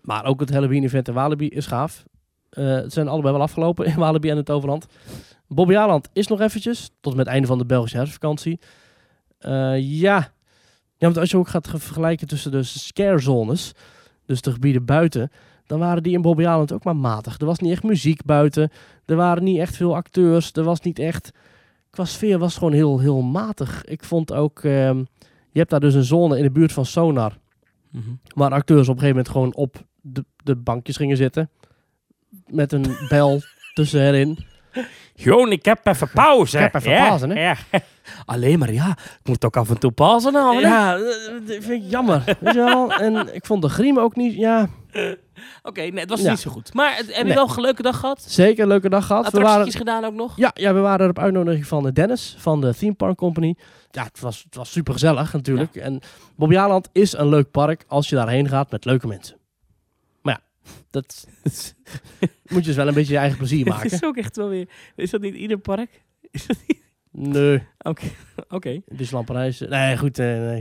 Maar ook het Halloween-event in Walibi is gaaf. Eh, het zijn allebei wel afgelopen in Walibi en in Toverland. Bobby Aland is nog eventjes, tot met het einde van de Belgische herfstvakantie. Eh, ja. want als je ook gaat ge- vergelijken tussen de scare zones, dus de gebieden buiten, dan waren die in Bobby Aland ook maar matig. Er was niet echt muziek buiten, er waren niet echt veel acteurs, er was niet echt... Qua sfeer was het gewoon heel, heel matig. Ik vond ook, ehm, je hebt daar dus een zone in de buurt van Sonar, Mhm. Waar acteurs op een gegeven moment gewoon op de, de bankjes gingen zitten. Met een bel tussenin. Joon, ik heb even pauze. Ik heb even Ja, pauze, hè? Ja. Alleen maar, ja. Ik moet ook af en toe pauze nou? Ja, dat vind ik jammer. Weet je wel? En ik vond de griem ook niet... Ja, Oké, nee, het was Ja. niet zo goed. Maar het- heb je Nee. wel een leuke dag gehad? zeker een leuke dag gehad. We Attracties waren, gedaan ook nog? ja, ja, we waren er op uitnodiging van eh, Dennis van de Theme Park Company. Ja, het was, het was super gezellig natuurlijk. En Bobby Aland is een leuk park als je daarheen gaat met leuke mensen. Maar ja, dat moet je dus wel een beetje je eigen plezier Het maken. is ook echt wel weer... Is dat niet ieder park? Is dat niet... Nee. Oké. Oké. Disneyland Parijs. Nee, goed. eh, nee.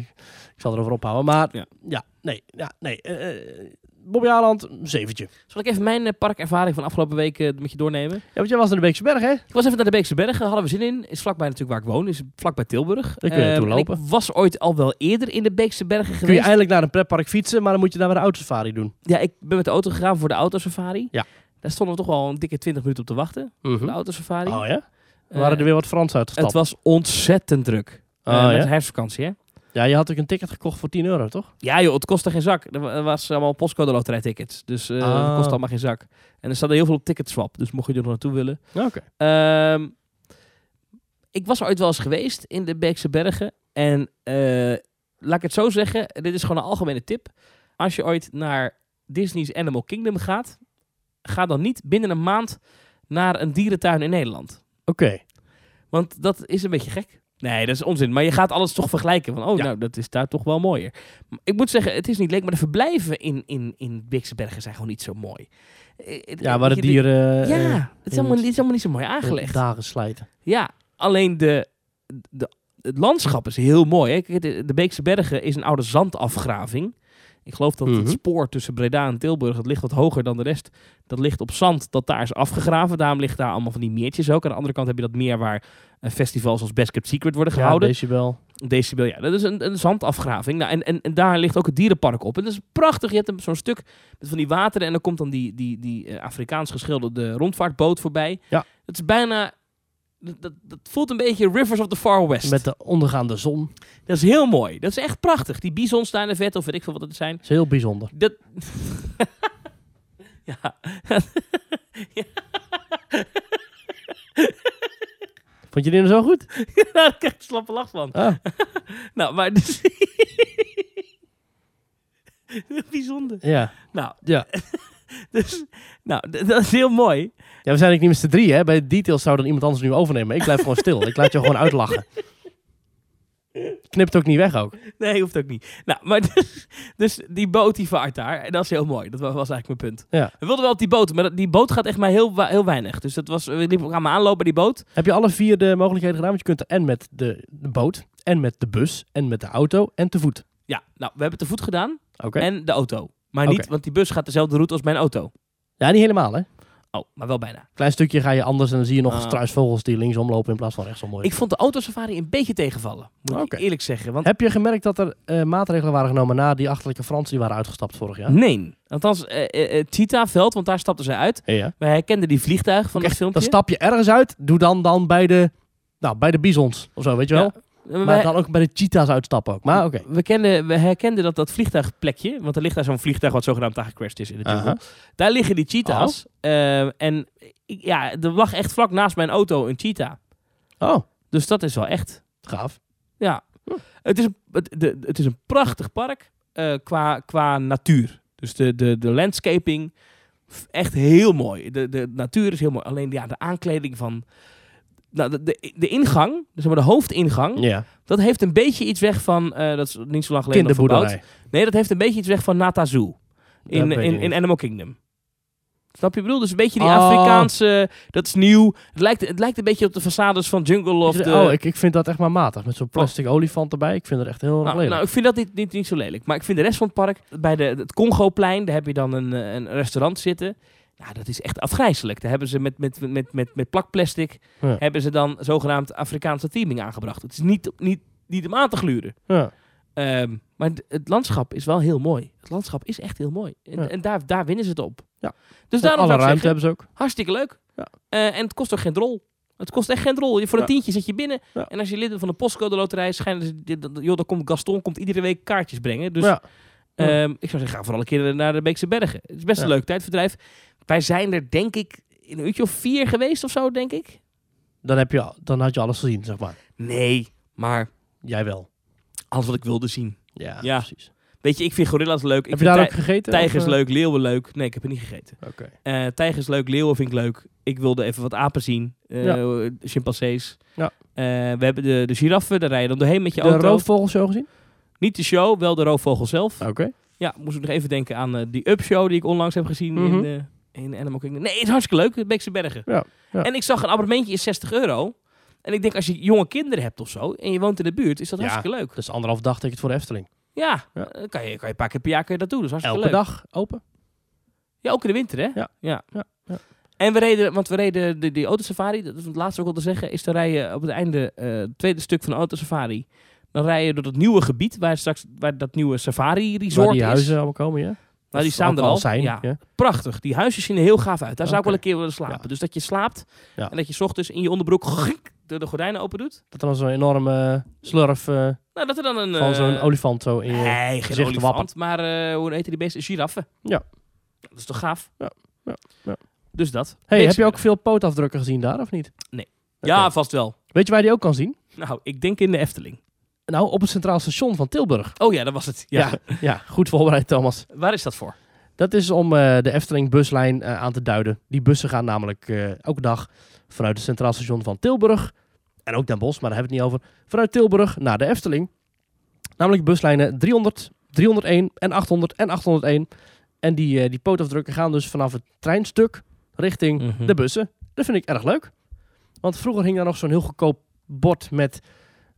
Ik zal erover ophouden. Maar Ja. ja, nee. Ja, nee. eh, Bobby Aland, een zeventje. Zal ik even mijn eh, parkervaring van afgelopen week eh, met je doornemen? Ja, want jij was in de Beekse Berg, hè? Ik was even naar de Beekse Bergen, hadden we zin in. Is vlakbij natuurlijk waar ik woon, is vlakbij Tilburg. Daar kun je naartoe en ik lopen. was ooit al wel eerder in de Beekse Bergen Kun je geweest. eindelijk naar een pretpark fietsen, maar dan moet je daar weer de autosafari doen. Ja, ik ben met de auto gegaan voor de autosafari. Ja. Daar stonden we toch wel een dikke 20 minuten op te wachten. Voor de autosafari. Oh ja? Eh, waren er weer wat Frans uitgestapt? Het was ontzettend druk. Oh, Eh, met ja? de herfstvakantie, hè? Ja, je had ook een ticket gekocht voor 10 euro, toch? Ja joh, het kostte geen zak. Er wa- was allemaal postcode loterijtickets. Dus eh Ah. het kostte allemaal geen zak. En er staat heel veel op ticketswap. Dus mocht je er nog naartoe willen. Oké. Ehm, ik was ooit wel eens geweest in de Beekse Bergen. En eh, laat ik het zo zeggen, dit is gewoon een algemene tip. Als je ooit naar Disney's Animal Kingdom gaat, ga dan niet binnen een maand naar een dierentuin in Nederland. Oké. Want dat is een beetje gek. Nee, dat is onzin. Maar je gaat alles toch vergelijken. Van, oh, Ja. nou, dat is daar toch wel mooier. Ik moet zeggen, het is niet leuk, maar de verblijven in, in, in Beekse Bergen zijn gewoon niet zo mooi. Eh, het- Ja, waar de dieren... Ja, eh, het is, allemaal, het is allemaal niet zo mooi aangelegd. dagen slijten. Ja, alleen de, de het landschap is heel mooi. Hè? De Beekse Bergen is een oude zandafgraving. Ik geloof dat Mhm. het spoor tussen Breda en Tilburg, dat ligt wat hoger dan de rest. Dat ligt op zand, dat daar is afgegraven. Daarom ligt daar allemaal van die meertjes ook. Aan de andere kant heb je dat meer waar eh, festivals als Best Kept Secret worden Ja, gehouden. decibel. Decibel, ja. Dat is een, een zandafgraving. Nou, en, en, en daar ligt ook het dierenpark op. En dat is prachtig. Je hebt een- zo'n stuk met van die wateren en dan komt dan die, die, die eh, Afrikaans geschilderde rondvaartboot voorbij. Ja. Het is bijna... Dat, dat, voelt een beetje Rivers of the Far West. Met de ondergaande zon. Dat is heel mooi. Dat is echt prachtig. Die bisons daar in de vet, of weet ik veel wat het zijn. Dat is heel bijzonder. Dat... ja. ja. Vond je die nou zo goed? Daar krijg ik een slappe lach van. Ah. nou, maar... Dus... Bijzonder. Ja. Nou, Ja. dus, nou, dat is heel mooi. Ja, we zijn eigenlijk niet met z'n drie, hè? Bij de details zou dan iemand anders nu overnemen. Ik blijf gewoon stil. Ik laat je gewoon uitlachen. Knipt ook niet weg ook. Nee, hoeft ook niet. Nou, maar dus, dus die boot die vaart daar. En dat is heel mooi. Dat wa- was eigenlijk mijn punt. Ja. We wilden wel op die boot, maar die boot gaat echt maar heel, heel weinig. Dus dat was, we liepen aan me aanlopen bij die boot. Heb je alle vier de mogelijkheden gedaan? Want je kunt er en met de, de boot, en met de bus, en met de auto, en te voet. Ja, nou, we hebben te voet gedaan. En de auto. Maar niet, Oké. want die bus gaat dezelfde route als mijn auto. Ja, niet helemaal, hè? Oh, maar wel bijna. Klein stukje ga je anders en dan zie je nog Ah. struisvogels die linksom lopen in plaats van rechtsom. Mooi. Ik vond de autosafari een beetje tegenvallen. Moet Oké. ik eerlijk zeggen. Want Heb je gemerkt dat er eh, maatregelen waren genomen na die achterlijke Fransen die waren uitgestapt vorig jaar? nee. Althans, eh eh, eh, Cheetah-veld, want daar stapten zij uit. Ja. We herkenden die vliegtuig van dat Echt, filmpje. dan stap je ergens uit, doe dan, dan bij de, nou, bij de bisons of zo, weet je wel? Ja. Maar dan ook bij de cheetahs uitstappen ook. Maar oké. We, kenden, we herkenden dat, dat vliegtuigplekje, want er ligt daar zo'n vliegtuig wat zogenaamd daar gecrashed is in de jungle. Daar liggen die cheetahs. Oh. Eh, en ja, er lag echt vlak naast mijn auto een cheetah. Oh, Dus dat is wel echt, gaaf. ja. Het, is een, het, de, het is een prachtig park eh, qua, qua natuur. Dus de, de, de landscaping, echt heel mooi. De, de natuur is heel mooi. Alleen ja, de aankleding van... Nou, de, de, de ingang, dus maar de hoofdingang, Ja. dat heeft een beetje iets weg van... eh, dat is niet zo lang geleden. Kinderboerderij. Nee, dat heeft een beetje iets weg van Nata Zoo. In, in, in Animal Kingdom. Snap je ik bedoel? Dus een beetje die Oh. Afrikaanse... Dat is nieuw. Het lijkt, het lijkt een beetje op de façades van Jungle of de... Oh, ik, ik vind dat echt maar matig. Met zo'n plastic olifant erbij. Ik vind het echt heel nou, lelijk. nou, ik vind dat niet, niet, niet zo lelijk. Maar ik vind de rest van het park... Bij de, het Congoplein, daar heb je dan een, eh, een restaurant zitten. Nou, dat is echt afgrijzelijk. Daar hebben ze met, met, met, met, met plakplastic... Ja. hebben ze dan zogenaamd Afrikaanse theming aangebracht. Het is niet, niet, niet om aan te gluren. ja. Ehm, maar het landschap is wel heel mooi. Het landschap is echt heel mooi. En, Ja. en daar, daar winnen ze het op. Ja. Dus daarom alle ruimte zeggen, hebben ze ook. hartstikke leuk. Ja. Eh, en het kost ook geen drol. Het kost echt geen drol. Je, voor een Ja. tientje zit je binnen. Ja. En als je lid bent van de postcode loterij, schijnen ze, joh, dan komt Gaston komt iedere week kaartjes brengen. Dus ja. ehm, ik zou zeggen, ga vooral een keer naar de Beekse Bergen. Het is best een leuk tijdverdrijf. Wij zijn er denk ik in een uurtje of vier geweest of zo, denk ik. Dan, heb je, dan had je alles gezien, zeg maar. Nee, maar Jij wel. alles wat ik wilde zien. Ja, Ja. precies. Weet je, ik vind gorilla's leuk. Ik heb je vind daar tij- ook gegeten? Tijgers of, eh? leuk, leeuwen leuk. Nee, ik heb er niet gegeten. Oké. Eh tijgers leuk, leeuwen vind ik leuk. Ik wilde even wat apen zien. Eh Chimpansees. Ja. Eh, we hebben de, de giraffen, daar rij je dan doorheen met je De auto. roofvogelshow gezien? Niet de show, wel de roofvogel zelf. Oké. Ja, moest ik nog even denken aan eh, die Up-show die ik onlangs heb gezien Mhm. in, eh, in Animal Kingdom. Nee, het is hartstikke leuk, de Beekse Bergen. Ja, ja. En ik zag een abonnementje is 60 euro. En ik denk, als je jonge kinderen hebt of zo, en je woont in de buurt, is dat Ja. hartstikke leuk. Dat is anderhalf dag ticket voor de Efteling. Ja, Ja. dan kan je, kan je een paar keer per jaar kun je dat doen. Is hartstikke Elke leuk. dag open. Ja, ook in de winter, hè? Ja. ja. Ja, ja. En we reden, want we reden de, die autosafari, dat is het laatste ook al te zeggen, is dan rijden op het einde, eh, het tweede stuk van de autosafari, dan rij je door dat nieuwe gebied, waar straks waar dat nieuwe safari resort Waar die is. huizen allemaal komen, ja? Nou, die staan er al zijn, ja. ja. Prachtig. Die huisjes zien er heel gaaf uit. Daar zou ik wel een keer willen slapen. Ja. Dus dat je slaapt Ja. en dat je 's ochtends in je onderbroek de, de gordijnen open doet. Dat er dan zo'n enorme slurf eh, Nou, dat er dan een... van eh, zo'n olifant zo in je Nee, gezicht olifant, wappert. maar eh, hoe heet die beesten? Giraffen. Ja. Dat is toch gaaf? Ja. Dus dat. Hey, heb je ook veel pootafdrukken gezien daar, of niet? Nee. Ja, vast wel. Weet je waar je die ook kan zien? Nou, ik denk in de Efteling. Nou, op het Centraal Station van Tilburg. Oh ja, dat was het. Ja. Ja, ja goed voorbereid, Thomas. Waar is dat voor? Dat is om eh, de Efteling buslijn eh, aan te duiden. Die bussen gaan namelijk eh, elke dag vanuit het Centraal Station van Tilburg. En ook Den Bosch, maar daar hebben we het niet over. Vanuit Tilburg naar de Efteling. Namelijk buslijnen 300, 301 en 800 en 801. En die, die pootafdrukken gaan dus vanaf het treinstuk richting Mhm. de bussen. Dat vind ik erg leuk. Want vroeger hing daar nog zo'n heel goedkoop bord met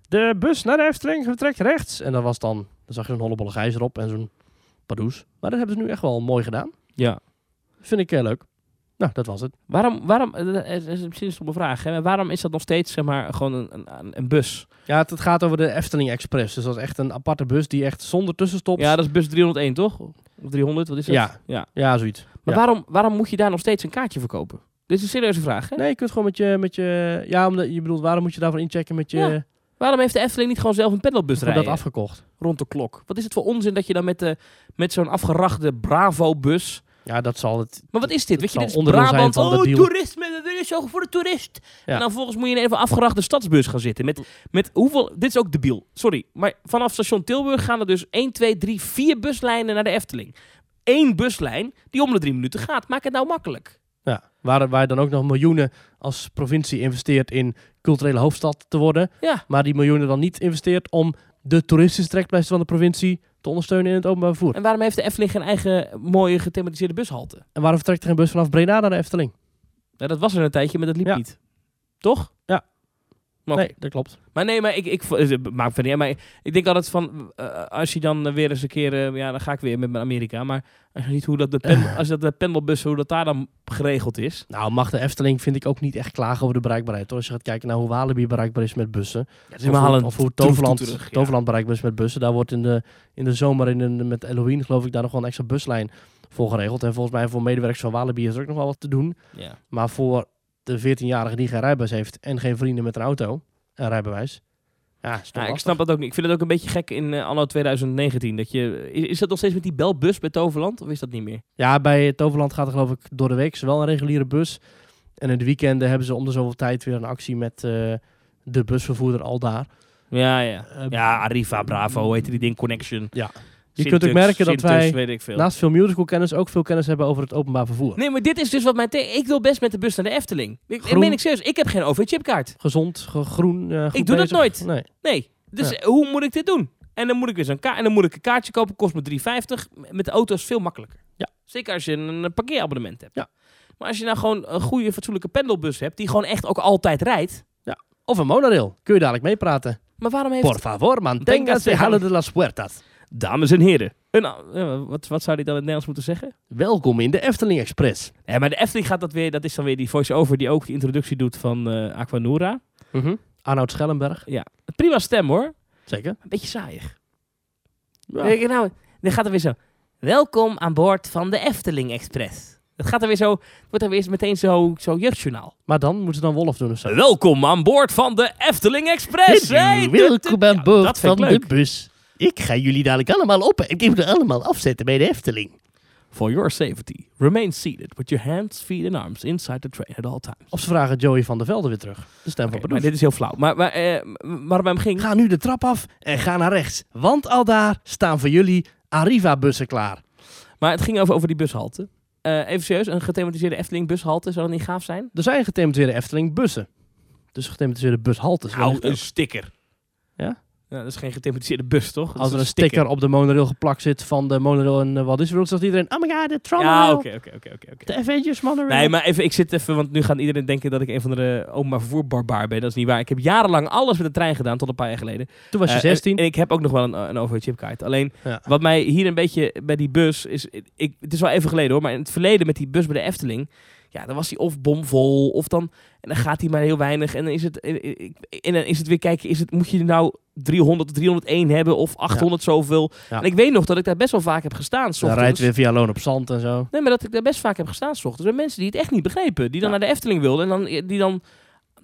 De bus naar de Efteling vertrekt rechts. En dat was dan, dan zag je een hollebolle gijs erop en zo'n padoes. Maar dat hebben ze nu echt wel mooi gedaan. Ja. Vind ik heel leuk. Nou, dat was het. Waarom, waarom eh, dat is is misschien een stomme vraag, hè? maar waarom is dat nog steeds zeg maar, gewoon een, een, een bus? Ja, het, het gaat over de Efteling Express. Dus dat is echt een aparte bus die echt zonder tussenstops... Ja, dat is bus 301 toch? Of 300, wat is dat? Ja. ja. Ja, zoiets. Maar Ja. waarom, waarom moet je daar nog steeds een kaartje verkopen? Dit is een serieuze vraag, hè? Nee, je kunt gewoon met je... Met je ja, omdat, je bedoelt, waarom moet je daarvoor inchecken met je... Ja. Waarom heeft de Efteling niet gewoon zelf een pendelbus Voor dat rijden? afgekocht. Rond de klok. Wat is het voor onzin dat je dan met, de, met zo'n afgerachte Bravo-bus... Ja, dat zal het... Maar wat is dit? Weet je, dit is Brabant. de Oh, toerisme, dat is zo voor de toerist. Ja. En dan volgens moet je in een afgerachte stadsbus gaan zitten. Met, met hoeveel... Dit is ook debiel. Sorry. Maar vanaf station Tilburg gaan er dus 1, 2, 3, 4 buslijnen naar de Efteling. Eén buslijn die om de drie minuten gaat. Maak het nou makkelijk. Ja, waar, waar je dan ook nog miljoenen als provincie investeert in culturele hoofdstad te worden. Ja. Maar die miljoenen dan niet investeert om de toeristische trekpleister van de provincie te ondersteunen in het openbaar vervoer. En waarom heeft de Efteling geen eigen mooie gethematiseerde bushalte? En waarom vertrekt er geen bus vanaf Breda naar de Efteling? Ja, dat was er een tijdje, maar dat liep Ja. niet. Toch? Ja. Maar, Nee, dat klopt. maar nee, maar ik, ik het maakt verder niet Maar ik denk altijd van, eh, als je dan weer eens een keer, eh, ja, dan ga ik weer met mijn Amerika. Maar als je ziet hoe dat de, pen, als dat de pendelbus, hoe dat daar dan geregeld is. Nou, mag de Efteling vind ik ook niet echt klagen over de bereikbaarheid. Hoor. Als je gaat kijken naar hoe Walibi bereikbaar is met bussen. is of, helemaal hoe, of hoe Toverland, ja. Toverland bereikbaar is met bussen. Daar wordt in de, in de zomer in een, met Halloween geloof ik daar nog wel een extra buslijn voor geregeld. En volgens mij voor medewerkers van Walibi is er ook nog wel wat te doen. Ja. Maar voor de 14-jarige die geen rijbewijs heeft en geen vrienden met een auto, een rijbewijs. Ja, ik snap dat ook niet. Ik vind het ook een beetje gek in eh, anno 2019. Dat je, is, is dat nog steeds met die belbus bij Toverland? Of is dat niet meer? Ja, bij Toverland gaat er geloof ik door de week wel een reguliere bus. En in de weekenden hebben ze om de zoveel tijd weer een actie met eh, de busvervoerder al daar. Ja, ja. Eh, ja, Arriva, Bravo, hoe heet die ding? Connection. Ja. Je kunt ook merken dat wij weet ik veel. naast veel musical kennis ook veel kennis hebben over het openbaar vervoer. Nee, maar dit is dus wat mijn... Ik wil best met de bus naar de Efteling. Ik, Groen. meen ik serieus. Ik heb geen OV-chipkaart. Gezond, ge- groen, eh, Ik doe dat nooit. Nee. Nee. Dus Ja. hoe moet ik dit doen? En dan moet ik weer zo'n kaart... En dan moet ik een kaartje kopen. Kost me 3,50. Met de auto is veel makkelijker. Ja. Zeker als je een, een parkeerabonnement hebt. Ja. Maar als je nou gewoon een goede, fatsoenlijke pendelbus hebt... Die gewoon echt ook altijd rijdt... Ja. Of een monorail. Kun je dadelijk meepraten. Maar waarom heeft... Por favor, manténgase jalo de las puertas. Dames en heren. Een, wat, wat zou die dan in het Nederlands moeten zeggen? Welkom in de Efteling Express. Ja, maar de Efteling gaat dat weer... Dat is dan weer die voice-over die ook de introductie doet van eh Aquanura. Mhm. Arnoud Schellenberg. Ja. Prima stem hoor. Zeker. Een beetje saaiig. Ja. Je nou, dan gaat er weer zo. Welkom aan boord van de Efteling Express. Het gaat er weer zo, wordt er weer meteen zo, zo jeugdjournaal. Maar dan moeten ze dan Wolf doen of zo. Welkom aan boord van de Efteling Express. Hey, welkom aan boord van de bus. Ik ga jullie dadelijk allemaal op. Ik moet er allemaal afzetten bij de Efteling. For your safety, remain seated with your hands, feet and arms inside the train at all times. Of ze vragen Joey van der Velde weer terug. De stem maar Pardoes. dit is heel flauw. Maar, maar eh, waarom hem ging... Ga nu de trap af en ga naar rechts. Want al daar staan voor jullie Arriva-bussen klaar. Maar het ging over, over die bushalte. Eh, even serieus, een gethematiseerde Efteling bushalte, zou dat niet gaaf zijn? Er zijn gethematiseerde Efteling-bussen. Dus gethematiseerde bushaltes. Nou, een sticker. Ja? Ja, dat is geen gethematiseerde bus, toch? Dat Als is er een sticker op de monorail geplakt zit van de monorail in uh, Walt Disney World, zegt iedereen, oh my god, de Tron Ja, oké, oké, oké. De Avengers monorail. Nee, maar even, ik zit even, want nu gaat iedereen denken dat ik een van de openbaar vervoerbarbaar ben. Dat is niet waar. Ik heb jarenlang alles met de trein gedaan, tot een paar jaar geleden. Toen was je Eh, 16. En, en ik heb ook nog wel een, een OV-chipkaart. Alleen, Ja. wat mij hier een beetje bij die bus is... Ik, het is wel even geleden hoor, maar in het verleden met die bus bij de Efteling... Ja, dan was hij of bomvol, of dan... En dan gaat hij maar heel weinig. En dan is het, en, dan is het weer kijken, is het, moet je er nou 300 of 301 hebben of 800 zoveel? Ja. En ik weet nog dat ik daar best wel vaak heb gestaan. Dan rijdt weer via Loon op Zand en zo. Nee, maar dat ik daar best vaak heb gestaan ochtends. Bij mensen die het echt niet begrepen. Die dan Ja. naar de Efteling wilden. En dan, die dan...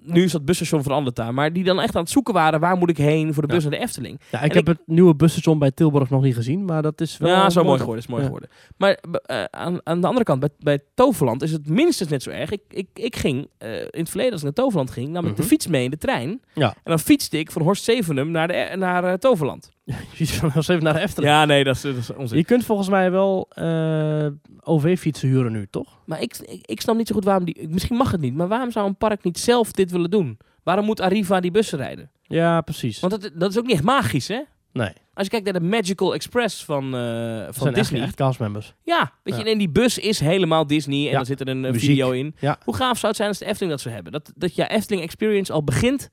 Nu is dat busstation veranderd daar. Maar die dan echt aan het zoeken waren. Waar moet ik heen voor de bus Ja. naar de Efteling? Ja, ik En heb het nieuwe busstation bij Tilburg nog niet gezien, maar dat is wel... ja, zo mooi geworden. Is mooi Ja. geworden. Maar eh, aan, aan de andere kant, bij, bij Toverland is het minstens net zo erg. Ik, ik, ik ging, eh, in het verleden als ik naar Toverland ging, nam ik de Mhm. fiets mee in de trein. Ja. En dan fietste ik van Horst Zevenum naar, de, naar eh, Toverland. Je ziet wel eens even naar de Efteling. Ja, nee, dat is, dat is onzin. Je kunt volgens mij wel eh, OV-fietsen huren nu, toch? Maar ik, ik, ik snap niet zo goed waarom die... Misschien mag het niet, maar waarom zou een park niet zelf dit willen doen? Waarom moet Arriva die bussen rijden? Ja, precies. Want dat, dat is ook niet echt magisch, hè? nee, Als je kijkt naar de Magical Express van, eh, dat van zijn Disney. echt, echt castmembers. Ja, weet je, en die bus is helemaal Disney en Ja. daar zit er een Muziek. video in. Ja. Hoe gaaf zou het zijn als de Efteling dat zou hebben? Dat, dat je Efteling Experience al begint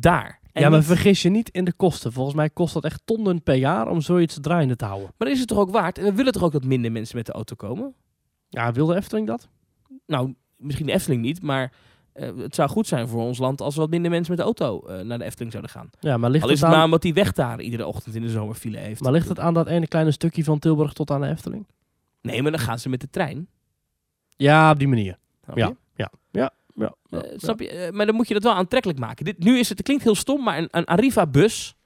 daar. En ja, maar niet- vergis je niet in de kosten. Volgens mij kost dat echt tonnen per jaar om zoiets draaiende te houden. maar is het toch ook waard? En we willen toch ook dat minder mensen met de auto komen? Ja, wil de Efteling dat? Nou, misschien de Efteling niet, maar eh, het zou goed zijn voor ons land als wat minder mensen met de auto eh, naar de Efteling zouden gaan. Ja, maar ligt, Al is het het maar aan, omdat die weg daar iedere ochtend in de zomer file heeft. maar ligt het aan dat ene kleine stukje van Tilburg tot aan de Efteling? Nee, maar dan gaan ze met de trein. Ja, op die manier. Ja, ja, ja. Ja, ja, Eh, snap je? Eh, maar dan moet je dat wel aantrekkelijk maken. Dit, nu is het, het klinkt heel stom, maar een, een Arriva-bus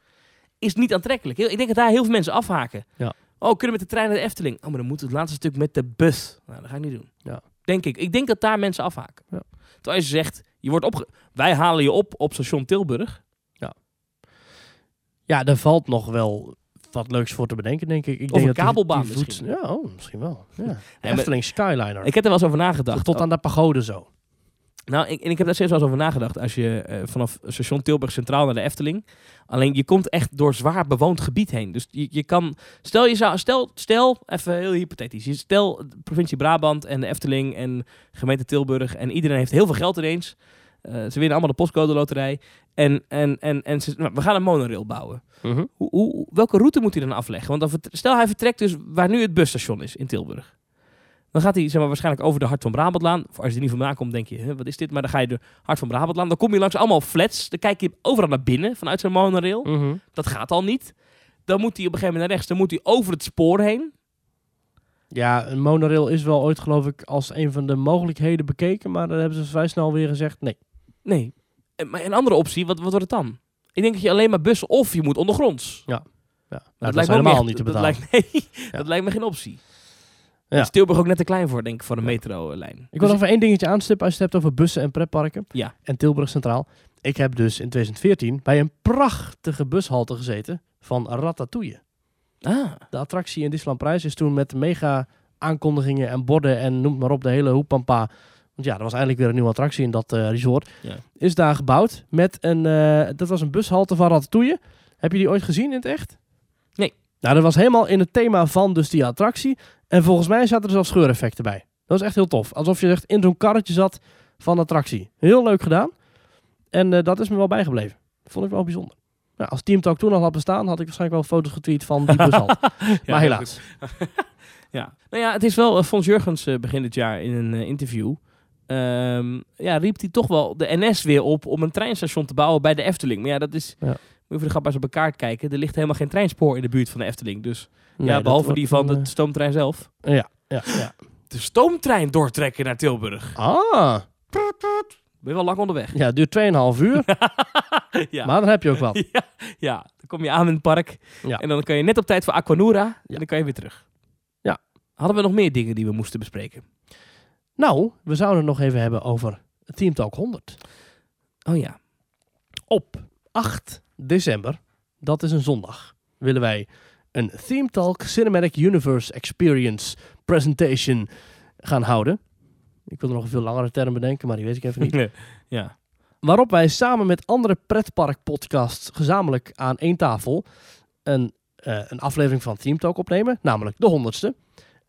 is niet aantrekkelijk. Heel- ik denk dat daar heel veel mensen afhaken. Ja. Oh, kunnen we met de trein naar de Efteling? Oh, maar dan moet het laatste stuk met de bus. Nou, dat ga ik niet doen. Ja. Denk ik. Ik denk dat daar mensen afhaken. Ja. Terwijl je zegt, je wordt opge wij halen je op op station Tilburg. Ja, daar valt nog wel wat leuks voor te bedenken, denk ik. ik Of denk een die- kabelbaan die voet- misschien. Ja, oh, misschien wel. Ja. Efteling Skyliner. Ik heb er wel eens over nagedacht. tot aan de pagode zo. Nou, ik, en ik heb daar steeds wel eens over nagedacht. Als je eh, vanaf station Tilburg Centraal naar de Efteling. Alleen je komt echt door zwaar bewoond gebied heen. Dus je, je kan. Stel, je zou, stel, stel, even heel hypothetisch. Stel, de provincie Brabant en de Efteling en gemeente Tilburg. En iedereen heeft heel veel geld ineens. Eh, ze winnen allemaal de postcode loterij. En, en, en, en ze, nou, we gaan een monorail bouwen. Mhm. Hoe, hoe, welke route moet hij dan afleggen? Want dan stel hij vertrekt dus waar nu het busstation is in Tilburg. Dan gaat hij zeg maar, waarschijnlijk over de Hart van Brabantlaan. Of als je er niet vandaan komt, denk je, "Huh, wat is dit? Maar dan ga je de Hart van Brabantlaan. Dan kom je langs allemaal flats. Dan kijk je overal naar binnen vanuit zo'n monorail. Mhm. Dat gaat al niet. Dan moet hij op een gegeven moment naar rechts. Dan moet hij over het spoor heen. Ja, een monorail is wel ooit, geloof ik, als een van de mogelijkheden bekeken. Maar dan hebben ze vrij snel weer gezegd, nee. Nee. En, maar een andere optie, wat, wat wordt het dan? Ik denk dat je alleen maar bussen of je moet ondergronds. Ja. Ja, nou, dat, dat, lijkt me helemaal echt- niet te dat betalen. lijkt, nee, dat lijkt me geen optie. Ja. Is Tilburg ook net te klein voor, denk ik, voor een metrolijn. Ik Dus wil nog even één dingetje aanstippen als je het hebt over bussen en pretparken. Ja. En Tilburg Centraal. Ik heb dus in 2014 bij een prachtige bushalte gezeten van Ratatouille. Ah, De attractie in Disneyland Prijs is toen met mega aankondigingen en borden en noem maar op de hele hoepampa. Want ja, er was eigenlijk weer een nieuwe attractie in dat eh, resort. Ja. Is daar gebouwd met een, eh, dat was een bushalte van Ratatouille. Heb je die ooit gezien in het echt? Nou, dat was helemaal in het thema van dus die attractie. En volgens mij zaten er zelfs scheureffecten bij. Dat was echt heel tof. Alsof je echt in zo'n karretje zat van attractie. Heel leuk gedaan. En eh, dat is me wel bijgebleven. Vond ik wel bijzonder. Nou, als Team Talk toen al had bestaan, had ik waarschijnlijk wel foto's getweet van die. Ja, maar helaas. ja. Nou ja, het is wel, uh, Fons Jurgens eh, begin dit jaar in een interview. ehm, ja, riep hij toch wel de NS weer op om een treinstation te bouwen bij de Efteling. Maar ja, dat is... Ja. Je voor de grap eens op elkaar kijken. Er ligt helemaal geen treinspoor in de buurt van de Efteling. Dus Nee, ja, behalve die van een, de stoomtrein zelf. eh, ja, ja, ja. De stoomtrein doortrekken naar Tilburg. Ah, Ben je wel lang onderweg. ja, het duurt 2,5 uur. ja. Maar dan heb je ook wat. ja, ja, dan kom je aan in het park. Ja. En dan kan je net op tijd voor Aquanura. Ja. En dan kan je weer terug. Ja. Hadden we nog meer dingen die we moesten bespreken? Nou, we zouden het nog even hebben over Team Talk 100. Oh ja. Op 8 december, dat is een zondag, willen wij een Theme Talk Cinematic Universe Experience Presentation gaan houden. Ik wil er nog een veel langere term bedenken, maar die weet ik even niet. ja. Waarop wij samen met andere pretparkpodcasts gezamenlijk aan één tafel een, eh, een aflevering van Team Talk opnemen, namelijk de honderdste.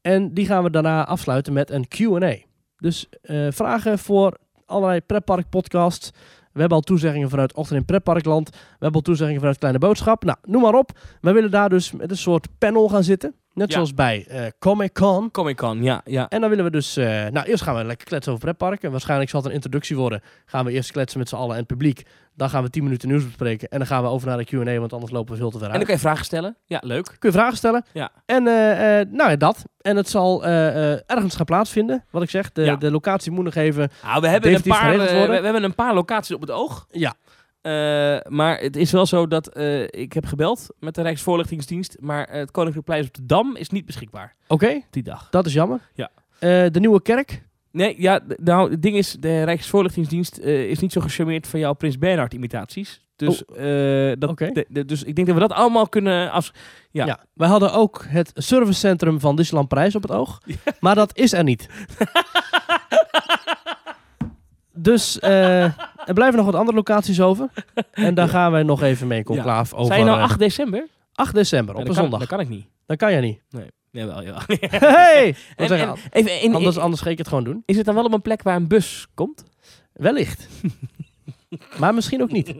En die gaan we daarna afsluiten met een Q&A. Dus eh, vragen voor allerlei pretparkpodcasts. We hebben al toezeggingen vanuit Ochtend in Pretparkland. We hebben al toezeggingen vanuit Kleine Boodschap. Nou, noem maar op. Wij willen daar dus met een soort panel gaan zitten. Net Ja. zoals bij eh, Comic Con. Comic Con, ja. ja. En dan willen we dus... eh, nou, eerst gaan we lekker kletsen over pretparken. Waarschijnlijk zal het een introductie worden. Gaan we eerst kletsen met z'n allen en het publiek. Dan gaan we 10 minuten nieuws bespreken. En dan gaan we over naar de Q&A, want anders lopen we veel te ver En uit. dan kan je vragen stellen. Ja, leuk. Kun je vragen stellen. Ja. En eh, nou ja, dat. En het zal ergens gaan plaatsvinden. Wat ik zeg, de, Ja. de locatie moet nog even... Nou, we hebben, een paar, we hebben een paar locaties op het oog. Ja. Eh, maar het is wel zo dat eh, ik heb gebeld met de Rijksvoorlichtingsdienst. Maar eh, het Koninklijk Plein op de Dam is niet beschikbaar Oké, die dag. dat is jammer. Ja. De nieuwe kerk. Nee, ja, nou, het ding is, de Rijksvoorlichtingsdienst is niet zo gecharmeerd van jouw Prins Bernhard imitaties. Dus, dat, Oké. de- de- dus ik denk dat we dat allemaal kunnen af... Ja. Ja. Wij hadden ook het servicecentrum van Disneyland Prijs op het oog. Maar dat is er niet. dus eh, er blijven nog wat andere locaties over. En daar gaan wij nog even mee in conclaaf over. Zijn je nou eh, 8 december? 8 december, op een dat zondag. Dat kan ik niet. Dan kan je niet. Nee. Jawel, jawel. Hey! En- en- anders, anders ga ik het gewoon doen. Is het dan wel op een plek waar een bus komt? Wellicht. Maar misschien ook niet.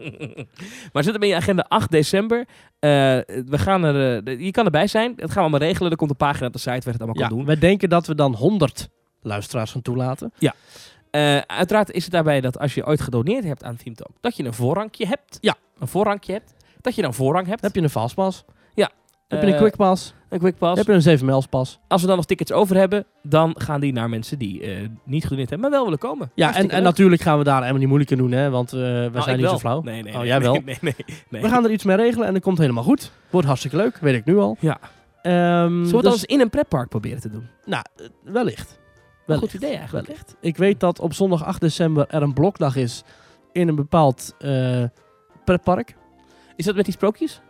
maar zet hem in je agenda 8 december. Eh, we gaan er, eh, je kan erbij zijn. Dat gaan we allemaal regelen. Er komt een pagina op de site waar je het allemaal Ja, kan doen. wij denken dat we dan 100 luisteraars gaan toelaten. Ja. Eh, uiteraard is het daarbij dat als je ooit gedoneerd hebt aan Team Talk, dat je een voorrangje hebt. Ja. Een voorrangje hebt. Dat je dan voorrang hebt. Heb je een fastpass? Ja. Heb je een Eh, quickpass? Een quick pass. Heb je een 7 mijls pas? Als we dan nog tickets over hebben, dan gaan die naar mensen die eh, niet gedoneerd hebben, maar wel willen komen. Ja, en, en natuurlijk gaan we daar helemaal niet moeilijk in doen, hè? Want we Nou, zijn niet wel. zo flauw. Nee, nee, oh, nee, jij wel. Nee, nee, nee. We gaan er iets mee regelen en dat komt helemaal goed. Wordt hartstikke leuk, weet ik nu al. Ja. Ehm, Zullen we dus- anders in een pretpark proberen te doen? Nou, wellicht. Een wellicht. goed idee eigenlijk. Wellicht. Ik weet dat op zondag 8 december er een blokdag is in een bepaald eh pretpark. Is dat met die sprookjes?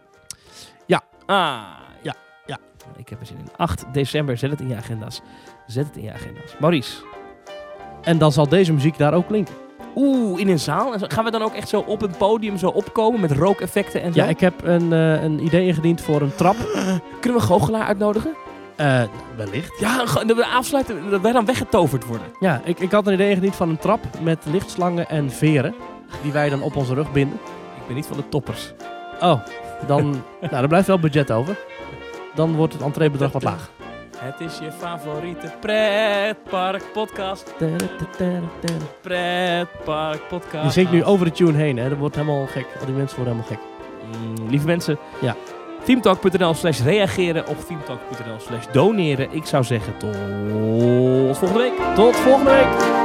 Ja. Ah, Ja, ja. Ik heb er zin in. 8 december, zet het in je agenda's. Zet het in je agenda's. Maurice. En dan zal deze muziek daar ook klinken. Oeh, in een zaal. Gaan we dan ook echt zo op een podium zo opkomen met rookeffecten en zo? Ja, ik heb een, eh, een idee ingediend voor een trap. Kunnen we goochelaar uitnodigen? Eh, wellicht. Ja, we afsluiten, dat wij dan weggetoverd worden. Ja, ik, ik had een idee ingediend van een trap met lichtslangen en veren. Die wij dan op onze rug binden. Ik ben niet van de toppers. Oh, dan, nou, er blijft wel budget over. Dan wordt het entreebedrag wat laag. Het is je favoriete pretpark podcast. Pretpark podcast. Die zingt nu over de tune heen, hè. Dat wordt helemaal gek. Al die mensen worden helemaal gek. Mm, lieve mensen. Ja. Teamtalk.nl slash reageren of teamtalk.nl slash doneren. Ik zou zeggen tot volgende week. Tot volgende week!